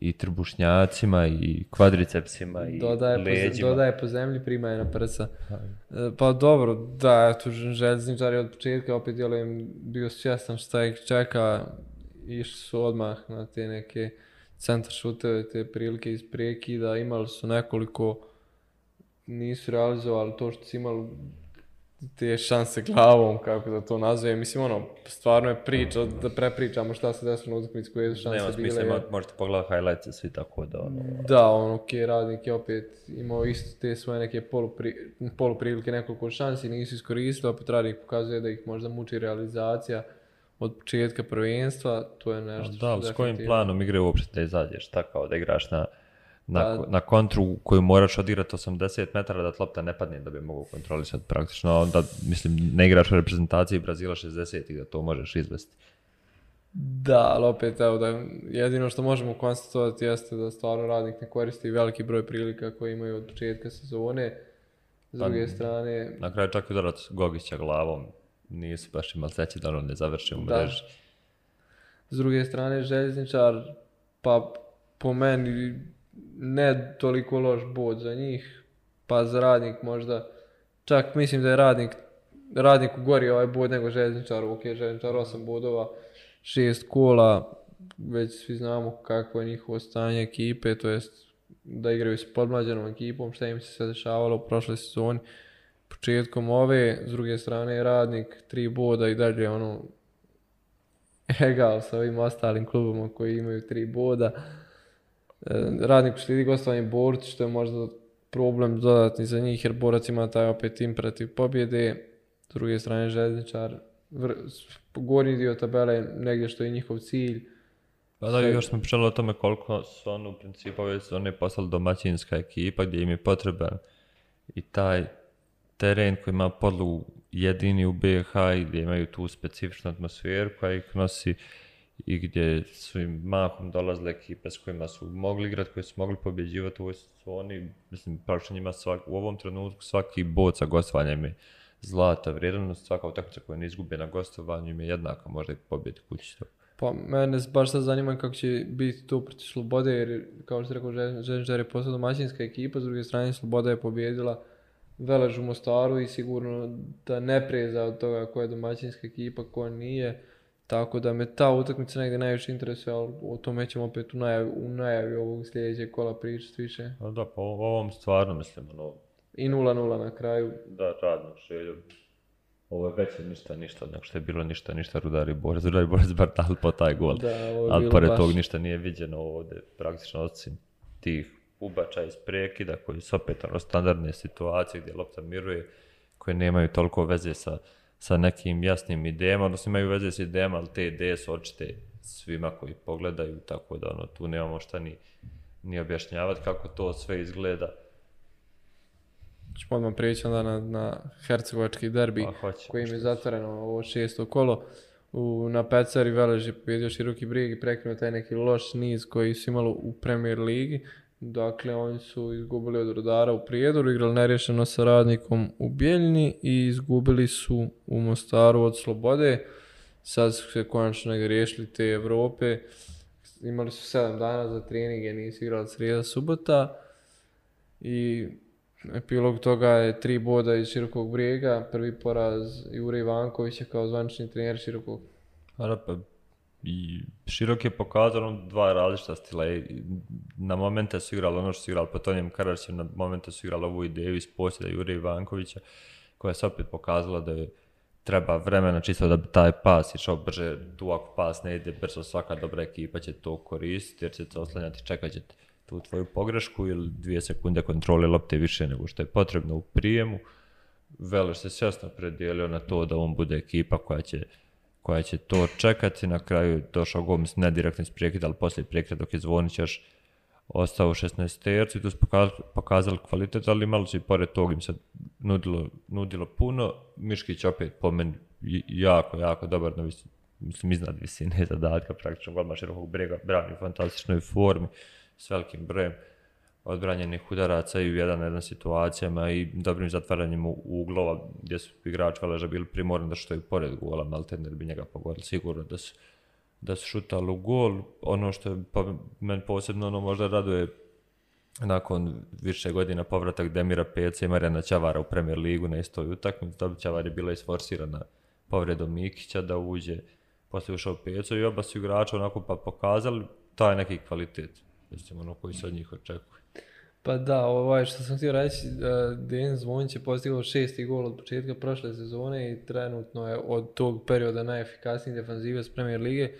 i trbušnjacima i kvadricepsima i dodaje leđima. Po, dodaje po zemlji, prima je na prsa. E, pa dobro, da, eto, željezničar je od početka opet djelujem bio svjestan šta ih čeka, išli su odmah na te neke centar šuteve, te prilike iz prekida, imali su nekoliko, nisu realizovali to što su imali te šanse glavom, kako da to nazove, Mislim, ono, stvarno je priča, da prepričamo šta se desilo na utakmici koje su šanse Nema smisla, možete pogledati highlights svi tako da ono... Da, ono, ok, radnik je opet imao isto te svoje neke polupri, poluprilike, nekoliko šansi, nisu iskoristili, opet radnik pokazuje da ih možda muči realizacija od početka prvenstva, to je nešto... A da, s kojim planom igre uopšte te izađeš, tako da igraš na na, na kontru koju moraš odirati 80 metara da lopta ne padne da bi mogao kontrolisati praktično. Onda, mislim, ne igraš u reprezentaciji Brazila 60 i da to možeš izvesti. Da, ali opet evo da jedino što možemo konstatovati jeste da stvarno radnik ne koristi veliki broj prilika koje imaju od početka sezone. S druge pa, strane... Na kraju čak udarac Gogića glavom. Nisu baš imali seći da ono ne završi u mreži. Da. S druge strane, željezničar, pa po meni ne toliko loš bod za njih, pa za radnik možda, čak mislim da je radnik, radniku gori ovaj bod nego željezničar, ok, željezničar 8 bodova, 6 kola, već svi znamo kakvo je njihovo stanje ekipe, to jest da igraju s podmlađenom ekipom, šta im se sve dešavalo u prošloj sezoni, početkom ove, s druge strane radnik, tri boda i dalje ono egal sa ovim ostalim klubom koji imaju tri boda. E, radniku slijedi gostovanje borci, što je možda problem dodatni za njih, jer borac ima taj opet imperativ pobjede, s druge strane željezničar, gornji dio tabele, negdje što je njihov cilj. Pa da, još smo pričali o tome koliko su oni u principu ove oni poslali domaćinska ekipa gdje im je potreban i taj teren koji ima podlogu jedini u BH i gdje imaju tu specifičnu atmosferu koja ih nosi i gdje su im mahom dolazile ekipe s kojima su mogli igrati, koje su mogli pobjeđivati, ovo su oni, mislim, praktično njima svak, u ovom trenutku svaki bod sa gostovanjem je zlata vrijednost, svaka utakmica koja ne izgubi na gostovanju im je jednaka, možda i pobjedi kući. Pa mene baš sad zanima kako će biti tu protiv Slobode, jer kao što rekao Ženžar je postao domaćinska ekipa, s druge strane Sloboda je pobjedila Velež u Mostaru i sigurno da ne preza od toga koja je domaćinska ekipa, koja nije. Tako da me ta utakmica negdje najviše interesuje, ali o tome ćemo opet u najavi, u najavi ovog sljedećeg kola pričati više. A da, pa ovom stvarno mislim, ono... I 0-0 na kraju. Da, radno, šelju. Ovo je već ništa, ništa, nego što je bilo ništa, ništa Rudari Borez, Rudari Borez bar dal po taj gol. Da, ali pored baš... tog ništa nije viđeno ovdje, praktično osim tih ubača iz prekida koji su opet ono standardne situacije gdje lopta miruje, koje nemaju toliko veze sa sa nekim jasnim idejama, odnosno imaju veze s idejama, ali te ideje su očite svima koji pogledaju, tako da ono, tu nemamo šta ni, ni objašnjavati kako to sve izgleda. Ču odmah prijeći onda na, na hercegovački derbi, pa, koji je zatvoreno ovo šesto kolo. U, na Pecari Velež je široki brig i prekrenuo taj neki loš niz koji su imali u Premier Ligi. Dakle, oni su izgubili od Rodara u Prijedoru, igrali nerješeno sa radnikom u bijeljni i izgubili su u Mostaru od Slobode. Sad su se konačno riješili te Evrope. Imali su 7 dana za treninge, nisu igrali srijeda subota. I epilog toga je tri boda iz Širokog brijega, prvi poraz Jure Ivankovića kao zvančni trener Širokog. Hvala pa i širok je pokazano dva različita stila. Na momente su igrali ono što su igrali po Tonjem Kararćem, na momente su igrali ovu ideju iz posjeda Jure Ivankovića, koja se opet pokazala da je treba vremena čisto da bi taj pas išao brže, tu ako pas ne ide brzo, svaka dobra ekipa će to koristiti jer će se oslanjati, čekat će tu tvoju pogrešku ili dvije sekunde kontrole lopte više nego što je potrebno u prijemu. Veleš se svjesno predijelio na to da on bude ekipa koja će koja će to čekati. Na kraju je došao gol, mislim, ne direktno iz prekida, ali poslije prekida dok je Zvonić još ostao u 16 terci, tu su pokazali, pokazali kvalitet, ali malo će i pored toga im se nudilo, nudilo puno. Miškić opet po meni jako, jako dobar na mislim iznad visine zadatka, praktično golman širokog brega, brani u fantastičnoj formi, s velikim brojem odbranjenih udaraca i u jedan na jedan situacijama i dobrim zatvaranjem uglova gdje su igrač Valeža bili primorani da je pored gola, maltener bi njega pogodili sigurno da su, da šutali u gol. Ono što je pa, men posebno ono možda raduje nakon više godina povratak Demira Peca i Marijana Čavara u Premier Ligu na istoj utakmici, da bi Čavar je bila isforsirana povredom Mikića da uđe, poslije ušao Peca i oba su igrača onako pa pokazali taj neki kvalitet, mislim ono koji se od njih očekuje. Pa da, ovaj, što sam htio reći, e, Dejan Zvonić je postigao šesti gol od početka prošle sezone i trenutno je od tog perioda najefikasniji defanzivac Premier Lige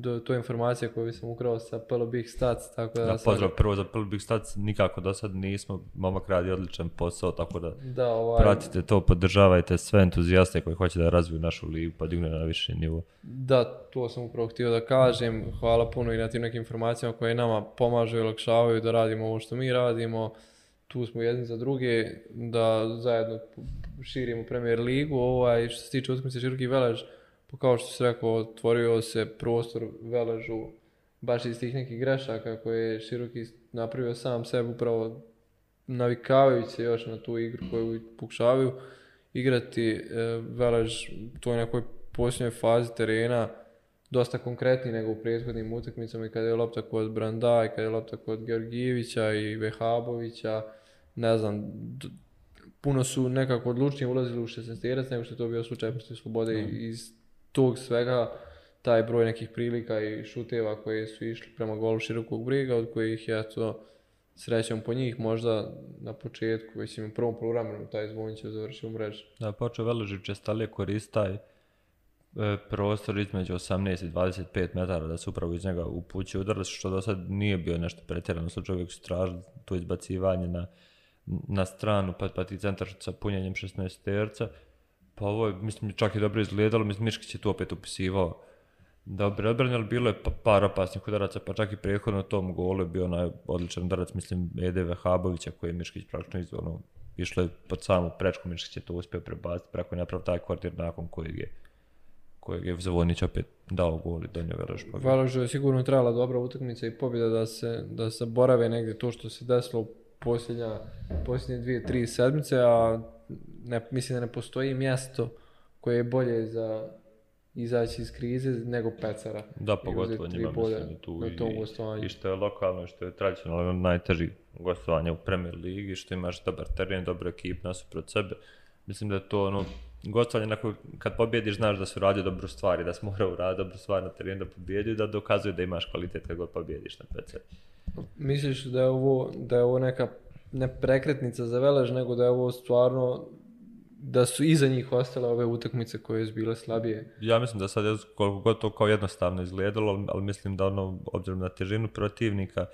do, to je informacija koju sam ukrao sa Pearl Big Stats, tako da... da pozdrav prvo za Pearl Big Stats, nikako do sad nismo, momak radi odličan posao, tako da, da ovaj- pratite to, podržavajte sve entuzijaste koji hoće da razviju našu ligu, pa digne na više nivo. Da, to sam upravo htio da kažem, hvala puno i na tim nekim informacijama koje nama pomažu i olakšavaju da radimo ovo što mi radimo, tu smo jedni za druge, da zajedno širimo Premier ligu, ovaj, što se tiče utakmice Žirki Velež, pa kao što se rekao, otvorio se prostor veležu baš iz tih nekih grešaka koje je Široki napravio sam sebi upravo navikavajući se još na tu igru koju pokušavaju igrati e, Velež to je nekoj posljednjoj fazi terena dosta konkretniji nego u prethodnim utakmicama i kada je lopta kod Branda i kada je lopta kod Georgijevića i Vehabovića, ne znam, puno su nekako odlučnije ulazili u 16 nego što je to bio slučaj protiv Slobode iz tog svega taj broj nekih prilika i šuteva koje su išli prema golu širokog briga, od kojih ja to srećom po njih možda na početku, već im u prvom programu taj zvonić je završio u Da, počeo Veležić je stalije e, prostor između 18 i 25 metara da se upravo iz njega upući udar, što do sad nije bio nešto pretjerano, sa čovjek su tražili to izbacivanje na, na stranu, pa, pa ti centar sa punjenjem 16 terca, pa ovo je, mislim, čak i dobro izgledalo, mislim, Miškić je tu opet upisivao dobro odbrane, ali bilo je pa, par opasnih udaraca, pa čak i prethodno tom golu je bio onaj odličan udarac, mislim, Ede Habovića, koji je Miškić praktično iz, ono, išlo je pod samu prečku, Miškić je to uspio prebaciti, preko je napravio taj kvartir nakon kojeg je kojeg je Zvonić opet dao gol i donio Veloš pobjeda. je sigurno trebala dobra utakmica i pobjeda da se, da se borave negdje to što se desilo u posljednje dvije, tri sedmice, a ne, mislim da ne postoji mjesto koje je bolje za izaći iz krize nego pecara. Da, pogotovo njima mislim tu i, što je lokalno i što je tradicionalno ono najteži gostovanje u Premier Ligi, što imaš dobar teren, dobra ekip nasuprot sebe. Mislim da je to ono, gostovanje nakon, kad pobjediš znaš da su radio stvar stvari, da smo morao raditi dobru stvar na terenu da pobjedi da dokazuje da imaš kvalitet kad god pobjediš na pecaru. Misliš da ovo, da je ovo neka ne prekretnica za Velež, nego da je ovo stvarno da su iza njih ostale ove utakmice koje su bile slabije. Ja mislim da sad je koliko god to kao jednostavno izgledalo, ali mislim da ono, obzirom na težinu protivnika,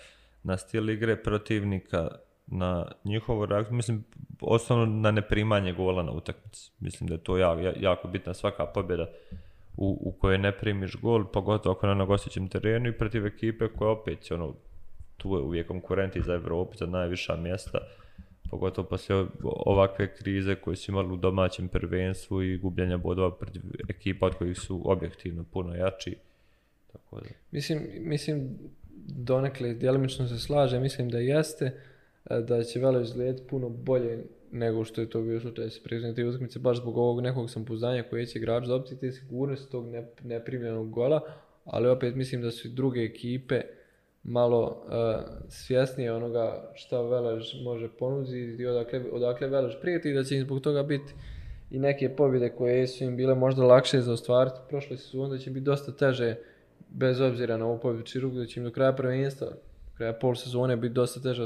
na stil igre protivnika, na njihovu reakciju, mislim, osnovno na neprimanje gola na utakmici. Mislim da je to jako, jako bitna svaka pobjeda u, kojoj ne primiš gol, pogotovo ako na gostićem terenu i protiv ekipe koja opet ono, tu uvijek konkurenti za Evropu, za najviša mjesta, pogotovo poslije ovakve krize koje su imali u domaćem prvenstvu i gubljenja bodova pred ekipa od kojih su objektivno puno jači. Tako Mislim, mislim donekle djelimično se slaže, mislim da jeste, e, da će Velo izgledati puno bolje nego što je to bio slučaj s te utakmice, baš zbog ovog nekog samopouzdanja koje će igrač dobiti, te sigurnosti tog neprimljenog gola, ali opet mislim da su i druge ekipe malo uh, svjesnije onoga šta velež može ponuditi i odakle, odakle velež prijeti i da će im zbog toga biti i neke pobjede koje su im bile možda lakše za ostvariti prošle sezone da će biti dosta teže bez obzira na ovu pobjedu čiruku, da će im do kraja prvenstva, do kraja pol sezone biti dosta teže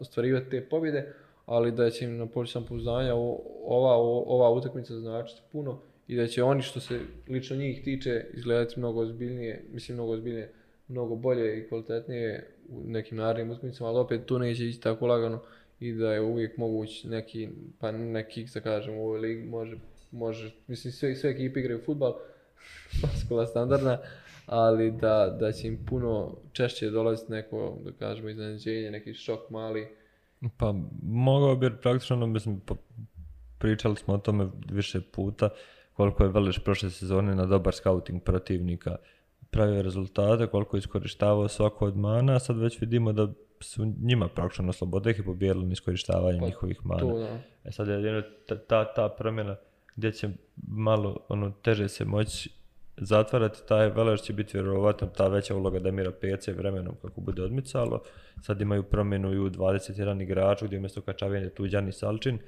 ostvarivati te pobjede, ali da će im na polju samopouzdanja ova, ova utakmica značiti puno i da će oni što se lično njih tiče izgledati mnogo ozbiljnije, mislim mnogo ozbiljnije, mnogo bolje i kvalitetnije u nekim narednim utakmicama, ali opet tu neće ići tako lagano i da je uvijek moguć neki, pa neki, da kažem, u ovoj ligi može, može, mislim sve, sve ekipe igraju futbal, skola standardna, ali da, da će im puno češće dolaziti neko, da kažemo, iznenađenje, neki šok mali. Pa mogao bi praktično, mislim, pričali smo o tome više puta, koliko je Veliš prošle sezone na dobar scouting protivnika, pravio rezultate, koliko je iskorištavao svako od mana, a sad već vidimo da su njima praktično slobode i i pobijedili na iskorištavanje pa, njihovih mana. E sad jedino ta, ta, ta promjena gdje će malo ono, teže se moći zatvarati, taj Velaž će biti vjerovatno ta veća uloga Damira Pece vremenom kako bude odmicalo. Sad imaju promjenu i u 21 igraču gdje umjesto Kačavine tuđani Salčin,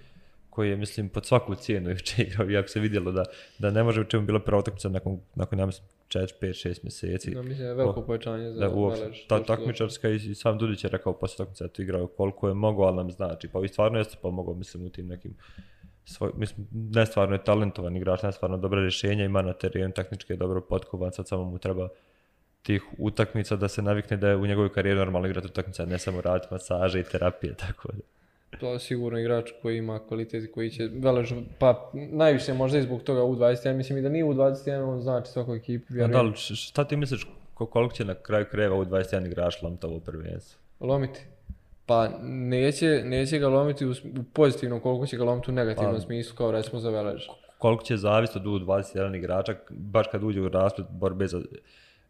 koji je, mislim, pod svaku cijenu juče igrao, iako se vidjelo da, da ne može u čemu bila prva utakmica nakon, nakon ja mislim, 4, 5, 6 mjeseci. Da, mislim, je veliko za da, Ta takmičarska i, sam Dudić je rekao posle takmice, da igrao koliko je mogao, ali nam znači. Pa i stvarno jeste pomogao, mislim, u tim nekim svoj, mislim, stvarno je talentovan igrač, stvarno dobro rješenja ima na terenu tehnički je dobro potkovan, sad samo mu treba tih utakmica da se navikne da je u njegovoj karijeri normalno igrati utakmica, ne samo raditi masaže i terapije, tako da to je sigurno igrač koji ima kvalitet koji će, velež, pa najviše možda i zbog toga U21, mislim i da nije U21, on znači svakoj ekipi. Vjerujem. da, šta ti misliš koliko će na kraju kreva U21 igrač lomiti ovo prvenstvo? Lomiti? Pa neće, neće ga lomiti u pozitivnom, koliko će ga lomiti u negativnom pa- smislu, kao recimo za Velež. Koliko će zavisno od U21 igrača, baš kad uđe u rasplet borbe za,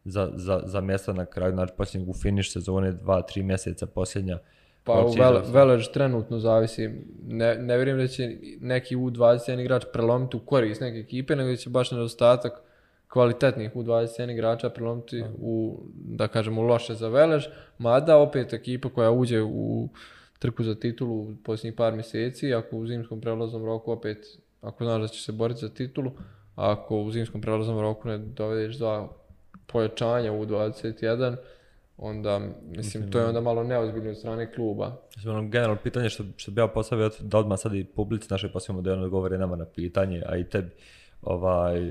za, za, za mjesta na kraju, znači posljednjeg u finiš sezone, dva, tri mjeseca posljednja, pa Velež trenutno zavisi. Ne, ne vjerujem da će neki U21 igrač prelomiti u korist neke ekipe, nego da će baš nedostatak kvalitetnih U21 igrača prelomiti u, da kažemo, loše za Velež. Mada opet ekipa koja uđe u trku za titulu u posljednjih par mjeseci, ako u zimskom prelaznom roku opet, ako znaš da će se boriti za titulu, ako u zimskom prelaznom roku ne dovedeš dva pojačanja u 21, onda, mislim, to je onda malo neozbiljno od strane kluba. Mislim, ono, generalno pitanje što, što bi ja postavio, da odmah sad i publici našoj postavimo da ono odgovore nama na pitanje, a i tebi, ovaj,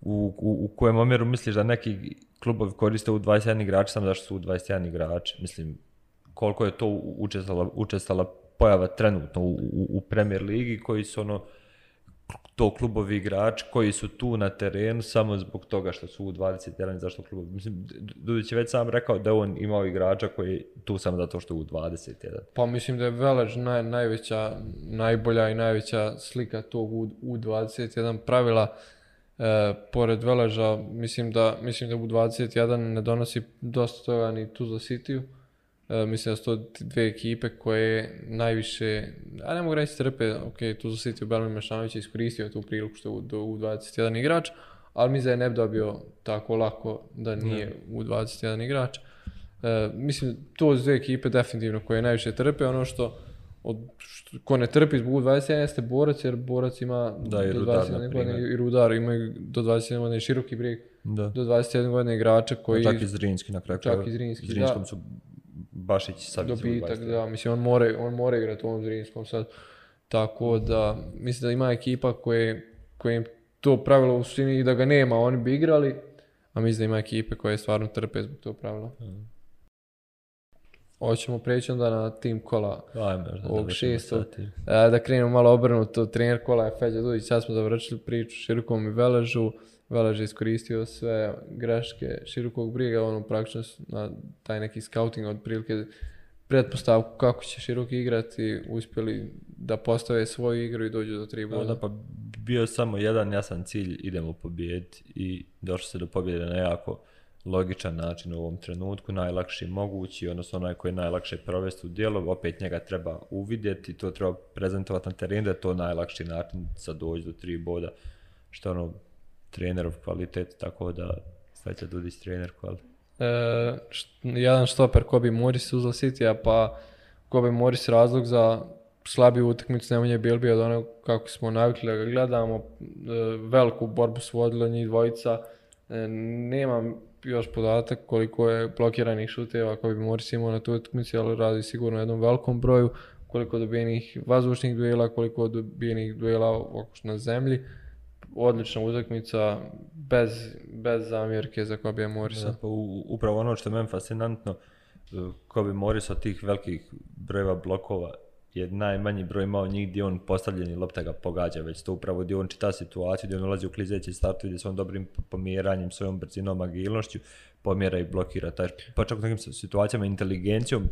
u, u, u kojem omjeru misliš da neki klubovi koriste u 21 igrač, samo zašto su u 21 igrači? Mislim, koliko je to učestala, učestala pojava trenutno u, u, u Premier Ligi koji su ono, to klubovi igrači koji su tu na terenu samo zbog toga što su u 21 zašto klubovi. Mislim, Dudić je već sam rekao da je on imao igrača koji je tu samo zato što je u 21. Pa mislim da je Velež naj, najveća, najbolja i najveća slika tog u, u 21 pravila. E, pored Veleža, mislim da, mislim da u 21 ne donosi dosta toga ni tu za city E, mislim da su to dve ekipe koje najviše, a ne mogu reći trpe, ok, tu su City u Belmi je iskoristio tu priliku što je u, u 21 igrač, ali mislim da je ne dobio tako lako da nije ne. u 21 igrač. E, mislim, to su dve ekipe definitivno koje najviše trpe, ono što od, ko ne trpi zbog 21 jeste borac, jer borac ima da, do 21 godine i rudar ima do 21 godine široki brijeg, do 21 godine igrača koji... čak i Zrinski na kraju. Čak i Zrinski, Bašić sad Dobitak, da, mislim on mora, on igrati u ovom Zrinskom sad. Tako da, mislim da ima ekipa koje, koje to pravilo u suštini i da ga nema, oni bi igrali, a mislim da ima ekipe koje stvarno trpe zbog to pravila. Mhm. Hoćemo preći onda na tim kola Ajme, ovog Da, krenemo malo obrnuto, trener kola je Feđa Dudić, sad smo završili priču Širkom i Veležu. Velaž je iskoristio sve greške širokog briga, ono praktično na taj neki scouting otprilike pretpostavku kako će široki igrati, uspjeli da postave svoju igru i dođu do tri boda. pa bio je samo jedan jasan cilj, idemo pobijediti i došlo se do pobjede na jako logičan način u ovom trenutku, najlakši mogući, odnosno onaj koji je najlakše provesti u djelo, opet njega treba uvidjeti, to treba prezentovati na terenu, da je to najlakši način sa doći do tri boda, što ono trenerov kvalitet, tako da sad Dudić trener kvalitet. E, št, jedan štoper Kobi Morris uzal City, a pa Kobe Morris razlog za slabiju utakmicu Nemanja je bio od onog kako smo navikli da ga gledamo, e, veliku borbu su vodila njih dvojica, e, nemam još podatak koliko je blokiranih šuteva koji bi Morris imao na toj utakmici, ali radi sigurno jednom velikom broju, koliko dobijenih vazdušnih duela, koliko dobijenih duela na zemlji odlična utakmica, bez, bez zamjerke za Kobe Morisa. Pa, upravo ono što je meni fascinantno, Kobe Moris od tih velikih brojeva blokova je najmanji broj imao njih gdje on postavljeni lopta ga pogađa, već to upravo gdje on čita situaciju, gdje on ulazi u klizeći start, gdje svojom dobrim pomjeranjem, svojom brzinom, agilnošću, pomjera i blokira taj, pa čak u nekim situacijama inteligencijom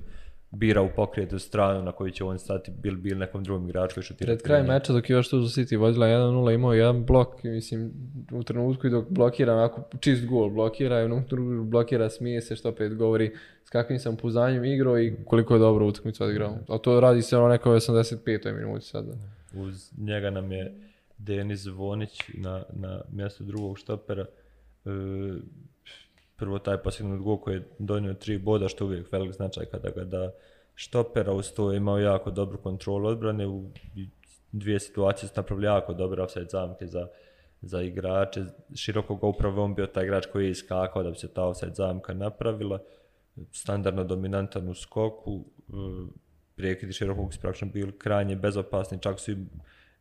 bira u pokretu stranu na koju će on stati bil bil nekom drugom igraču koji šutira. Pred kraj meča dok je još tu City vozila 1-0 imao je jedan blok mislim u trenutku i dok blokira onako čist gol blokira i u trenutku blokira smije se što opet govori s kakvim sam puzanjem igrao i koliko je dobro utakmicu odigrao. A to radi se ono nekoj 85. minuti sada. Uz njega nam je Denis Zvonić na, na mjestu drugog štopera. E, prvo taj postignut gol koji je donio tri boda, što je uvijek velik značaj kada ga da štopera, uz to je imao jako dobru kontrolu odbrane, u dvije situacije su napravili jako dobre offside zamke za, za igrače, široko ga upravo on bio taj igrač koji je iskakao da bi se ta offside zamka napravila, standardno dominantan u skoku, hm, prekidi širokog su bili krajnje bezopasni, čak su i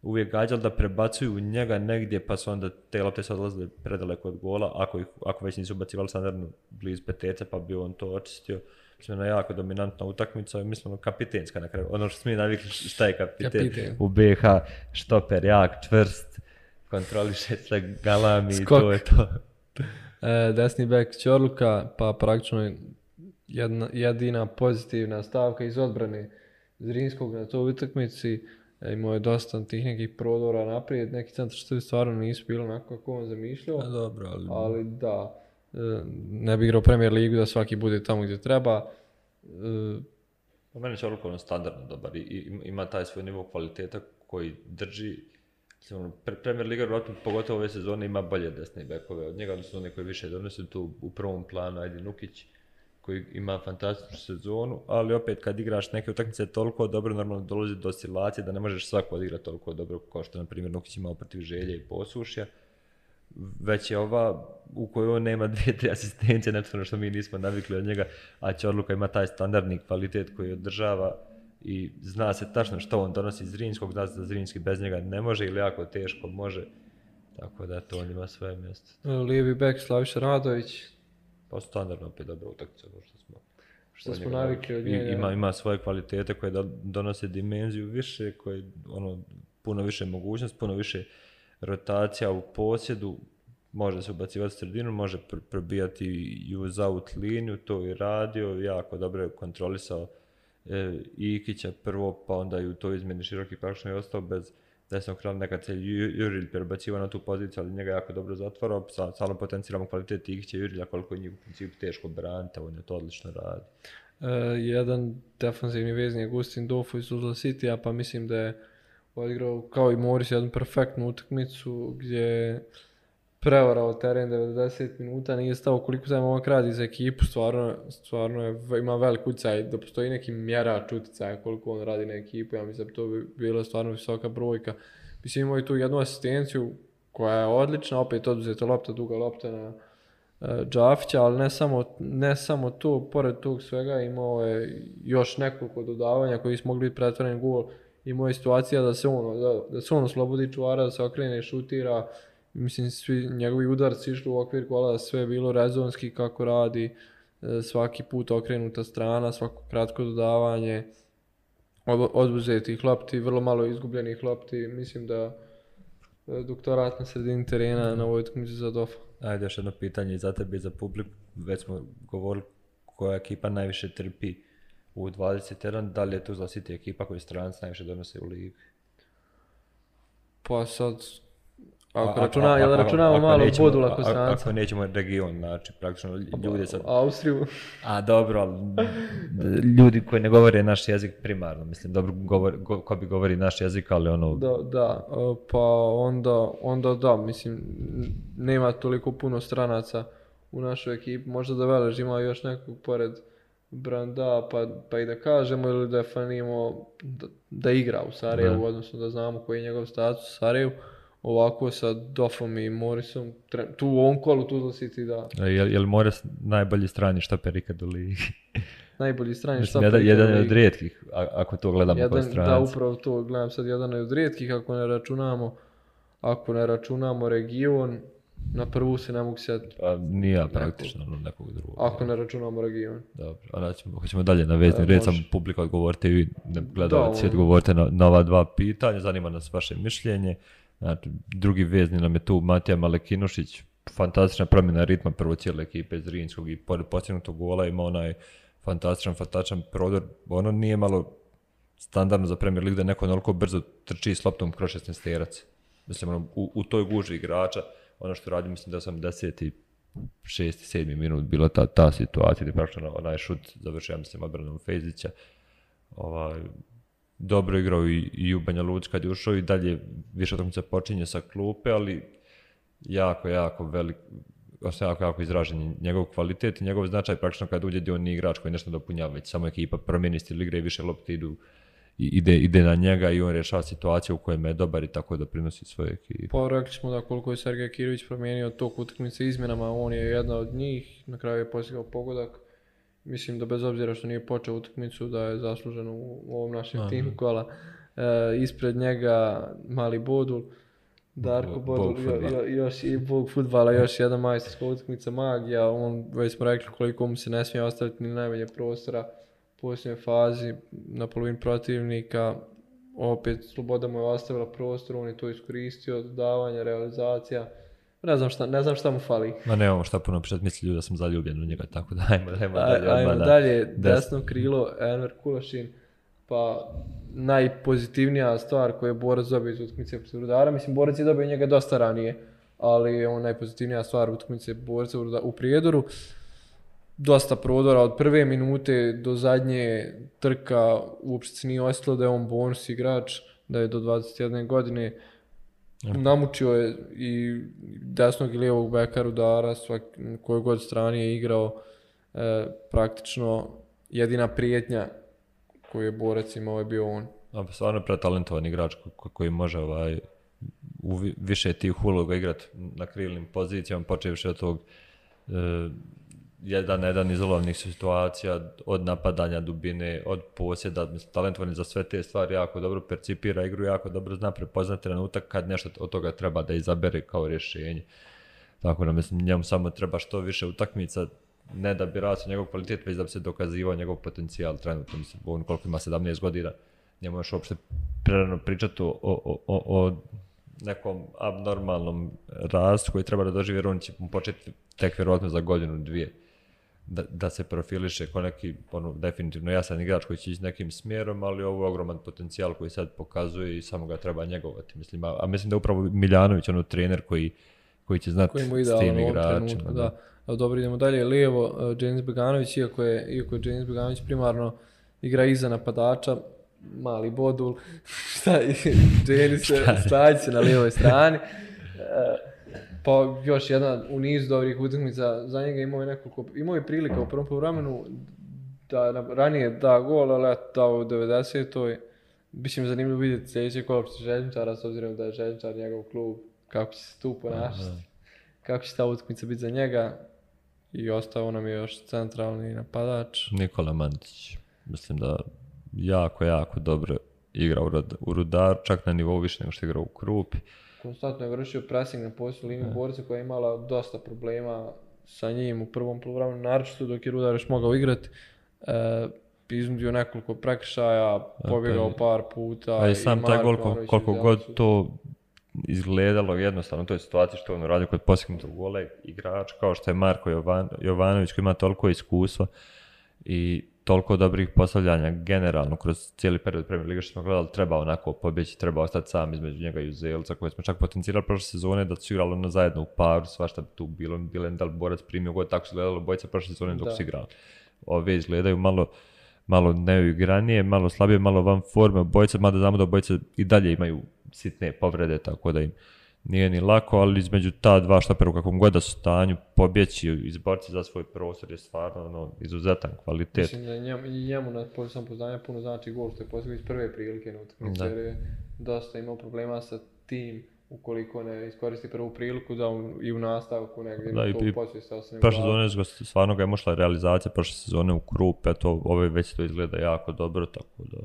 uvijek gađali da prebacuju njega negdje pa su onda te lopte su odlazile predaleko od gola, ako, ih, ako već nisu ubacivali standardno blizu petece pa bi on to očistio. Mislim, jako dominantna utakmica i mislim ono kapitenska na kraju. Ono što smo navikli šta je kapiten, kapiten. u BH, štoper, jak, čvrst, kontroliše sve galami i to je to. E, desni bek pa praktično jedna, jedina pozitivna stavka iz odbrane Zrinskog na toj utakmici E, imao je dosta tih nekih prodora naprijed, neki centar što stvarno nisu bilo onako kako on zamišljao. dobro, ali... da, e, ne bi igrao premijer ligu da svaki bude tamo gdje treba. E, po meni je ono standardno dobar i ima taj svoj nivo kvaliteta koji drži Premier Liga vratno, pogotovo ove sezone ima bolje desne bekove od njega, odnosno one koji više donose tu u prvom planu, ajde Nukić, koji ima fantastičnu sezonu, ali opet kad igraš neke utakmice toliko dobro, normalno dolazi do oscilacije da ne možeš svako odigrati toliko dobro kao što na primjer Nukić imao protiv Želje i Posušja. Već je ova u kojoj on nema dvije, tri asistencije, nešto što mi nismo navikli od njega, a odluka ima taj standardni kvalitet koji održava i zna se tačno što on donosi iz Zrinskog, zna se da Zrinski bez njega ne može ili jako teško može. Tako da to on ima svoje mjesto. Lijevi bek Slaviša Radović, kao pa standardno opet dobra utakmica, ono što smo što smo navikli od njega. Ima, ima svoje kvalitete koje donose dimenziju više, koje ono, puno više mogućnost, puno više rotacija u posjedu, može se ubacivati u sredinu, može probijati i za out liniju, to i radio, jako dobro je kontrolisao e, Ikića prvo, pa onda i u to izmjeni široki praktično je ostao bez desnog kralnog kad se Juril prebacivao na tu poziciju, ali njega jako dobro zatvarao, sa stalno potencijalom kvalitet će Jurila koliko je njih u principu teško braniti, on je to odlično radi. E, jedan defensivni vezni je Gustin Dofo iz Uzla City, a pa mislim da je odigrao kao i Morris jednu perfektnu utakmicu gdje Prevarao teren 90 minuta, nije stao koliko se momak radi za ekipu, stvarno, stvarno je, ima velik utjecaj, da postoji neki mjerač utjecaja koliko on radi na ekipu, ja mislim da bi to bi bila stvarno visoka brojka. Mislim imao je tu jednu asistenciju koja je odlična, opet oduzeta lopta, duga lopta na uh, ali ne samo, ne samo to, pored tog svega imao je još nekoliko dodavanja koji smo mogli biti pretvoreni gol, imao je situacija da se on, da, da se on oslobodi čuvara, da se okrene, šutira, mislim svi njegovi udarci išli u okvir kola, sve je bilo rezonski kako radi, e, svaki put okrenuta strana, svako kratko dodavanje, oduzetih lopti, vrlo malo izgubljenih lopti, mislim da e, doktorat na sredini terena na ovoj utakmici za Ajde još jedno pitanje za tebe za publiku, već smo govorili koja ekipa najviše trpi u 21, da li je tu za ekipa koju stranac najviše donose u ligu? Pa sad ako, računamo malo nećemo, Ako nećemo region, znači praktično ljudi... sad... Austriju. A dobro, ljudi koji ne govore naš jezik primarno, mislim, dobro ko bi govori naš jezik, ali ono... Da, da, e, pa onda, onda da, mislim, nema toliko puno stranaca u našoj ekipi, možda da velež ima još nekog pored Branda, pa, pa i da kažemo ili da fanimo da, igra u Sarajevu, odnosno da znamo koji je njegov status u Sarajevu ovako sa Dofom i Morisom, tu u ovom kolu Tuzla City da. Je, je li najbolji strani štaper ikad u ligi? najbolji strani štaper jedan, jedan je od rijetkih, ako to gledamo jedan, po Da, upravo to gledam sad, jedan je od rijetkih, ako ne računamo, ako ne računamo region, na prvu se ne mogu sjetiti. Pa, nije praktično nekog, nekog drugog. Ako ne računamo region. Dobro, a ćemo, hoćemo dalje na vezni red, publika odgovorite i vi gledalci ono. odgovorite na, na ova dva pitanja, zanima nas vaše mišljenje. Znači, drugi vezni nam je tu Matija Malekinošić, fantastična promjena ritma prvo cijele ekipe iz i pored gola ima onaj fantastičan, fantastičan prodor. Ono nije malo standardno za Premier League da neko onoliko brzo trči s loptom kroz 16 Mislim, ono, u, u, toj guži igrača, ono što radi, mislim da sam 10 i 6. 7. minut bila ta, ta situacija gdje prašno onaj šut završio, ja mislim, obranom Fejzića. Ovaj, dobro igrao i, i u Banja Luci kad je ušao i dalje više se počinje sa klupe, ali jako, jako velik, odnosno jako, jako izražen njegov kvalitet i njegov značaj praktično kad uđe on igrač koji nešto dopunjava, već samo ekipa promijeni stil igre i više lopte idu ide, ide na njega i on rješava situaciju u kojima je dobar i tako doprinosi prinosi svoje ekipe. Pa rekli smo da koliko je Sergej Kirović promijenio tok utakmice izmjenama, on je jedna od njih, na kraju je postigao pogodak mislim da bez obzira što nije počeo utakmicu da je zaslužen u, ovom našem timu kola. E, ispred njega mali Bodul, Darko Bodul, još i bog futbala, još jedna majstorska utakmica, magija, on već smo rekli koliko mu se ne smije ostaviti ni najmanje prostora u posljednjoj fazi na polovini protivnika, opet Sloboda mu je ostavila prostor, on je to iskoristio, dodavanje, realizacija, ne znam šta, ne znam šta mu fali. Ma nemamo šta puno ljudi da sam zaljubljen u njega, tako da ajmo, ajmo dalje. Ajmo dalje, desno krilo, Enver Kulašin, pa najpozitivnija stvar koju je Borac dobio iz utakmice protiv Rudara, mislim Borac je dobio njega dosta ranije, ali je on najpozitivnija stvar utakmice Borca u Prijedoru. Dosta prodora od prve minute do zadnje trka uopšte se nije osjetilo da je on bonus igrač, da je do 21 godine Namučio je i desnog i lijevog beka rudara, svak, kojoj god strani je igrao e, praktično jedina prijetnja koju je borac imao je bio on. A, stvarno je pretalentovan igrač koji može ovaj, u više tih uloga igrati na krilnim pozicijama, počevši od tog e, jedan jedan izolovnih situacija, od napadanja dubine, od posjeda, mislim, talentovan za sve te stvari, jako dobro percipira igru, jako dobro zna prepoznati trenutak kad nešto od toga treba da izabere kao rješenje. Tako da, mislim, njemu samo treba što više utakmica, ne da bi rastao njegov kvalitet, već da bi se dokazivao njegov potencijal trenutno, mislim, on koliko ima 17 godina, njemu još uopšte prerano pričati o, o, o, o nekom abnormalnom rastu koji treba da doživi, jer on će početi tek vjerojatno za godinu, dvije da, da se profiliše kao neki, ono, definitivno jasan igrač koji će ići nekim smjerom, ali ovo je ogroman potencijal koji sad pokazuje i samo ga treba njegovati. Mislim, a, mislim da upravo Miljanović, ono trener koji, koji će znati koji s tim igračima. da. Dobro, idemo dalje. Lijevo, e, James Beganović, iako je, iako je James Beganović primarno igra iza napadača, mali bodul, šta je, na lijevoj strani. E, pa još jedna u niz dobrih utakmica za njega imao je nekoliko, imao je prilika u prvom povramenu da ranije da gol, ali dao u 90-oj. Biće mi zanimljivo vidjeti sljedeće kola protiv Željničara, s obzirom da je Željničar njegov klub, kako će se tu ponašati, kako će ta utakmica biti za njega. I ostao nam je još centralni napadač. Nikola Mandić. Mislim da jako, jako dobro igra u, Rudar, čak na nivou više nego što igra u Krupi konstantno je vršio pressing na posljednju liniju borca koja je imala dosta problema sa njim u prvom poluvremenu, naročito dok je Rudar još mogao igrati. E, izmudio nekoliko prekršaja, pobjegao par puta. i sam taj gol koliko, god to izgledalo jednostavno u toj situaciji što on radi kod posljednog gola igrač kao što je Marko Jovanović koji ima toliko iskustva i toliko dobrih postavljanja generalno kroz cijeli period Premier Liga što smo gledali treba onako pobjeći, treba ostati sam između njega i Uzelca koje smo čak potencirali prošle sezone da su igrali ono zajedno u paru, svašta bi tu bilo, bilen da li borac primio god, tako su gledali bojica prošle sezone dok su igrali. Ove izgledaju malo, malo neuigranije, malo slabije, malo van forme obojice, mada znamo da obojice i dalje imaju sitne povrede, tako da im nije ni lako, ali između ta dva štapera u kakvom god da su stanju pobjeći iz izboriti za svoj prostor je stvarno ono, izuzetan kvalitet. Mislim da njemu, njemu na sam poznanja puno znači gol što je postigao iz prve prilike na utakmici jer je dosta imao problema sa tim ukoliko ne iskoristi prvu priliku da on i u nastavku negdje da, to počne sa Prošle sezone stvarno ga je mošla realizacija prošle sezone u krupe, to ove već to izgleda jako dobro, tako da...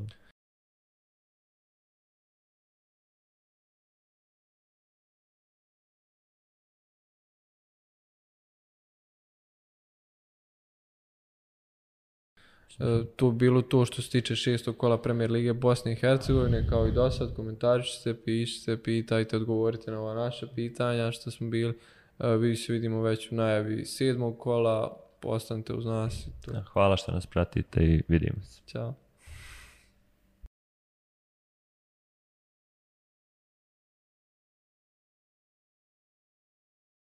E, to bilo to što se tiče šestog kola Premier Lige Bosne i Hercegovine, kao i dosad, komentarišite, pišite, pitajte, odgovorite na ova naša pitanja što smo bili. E, vi se vidimo već u najavi sedmog kola, postanite uz nas. Hvala što nas pratite i vidimo se. Ćao.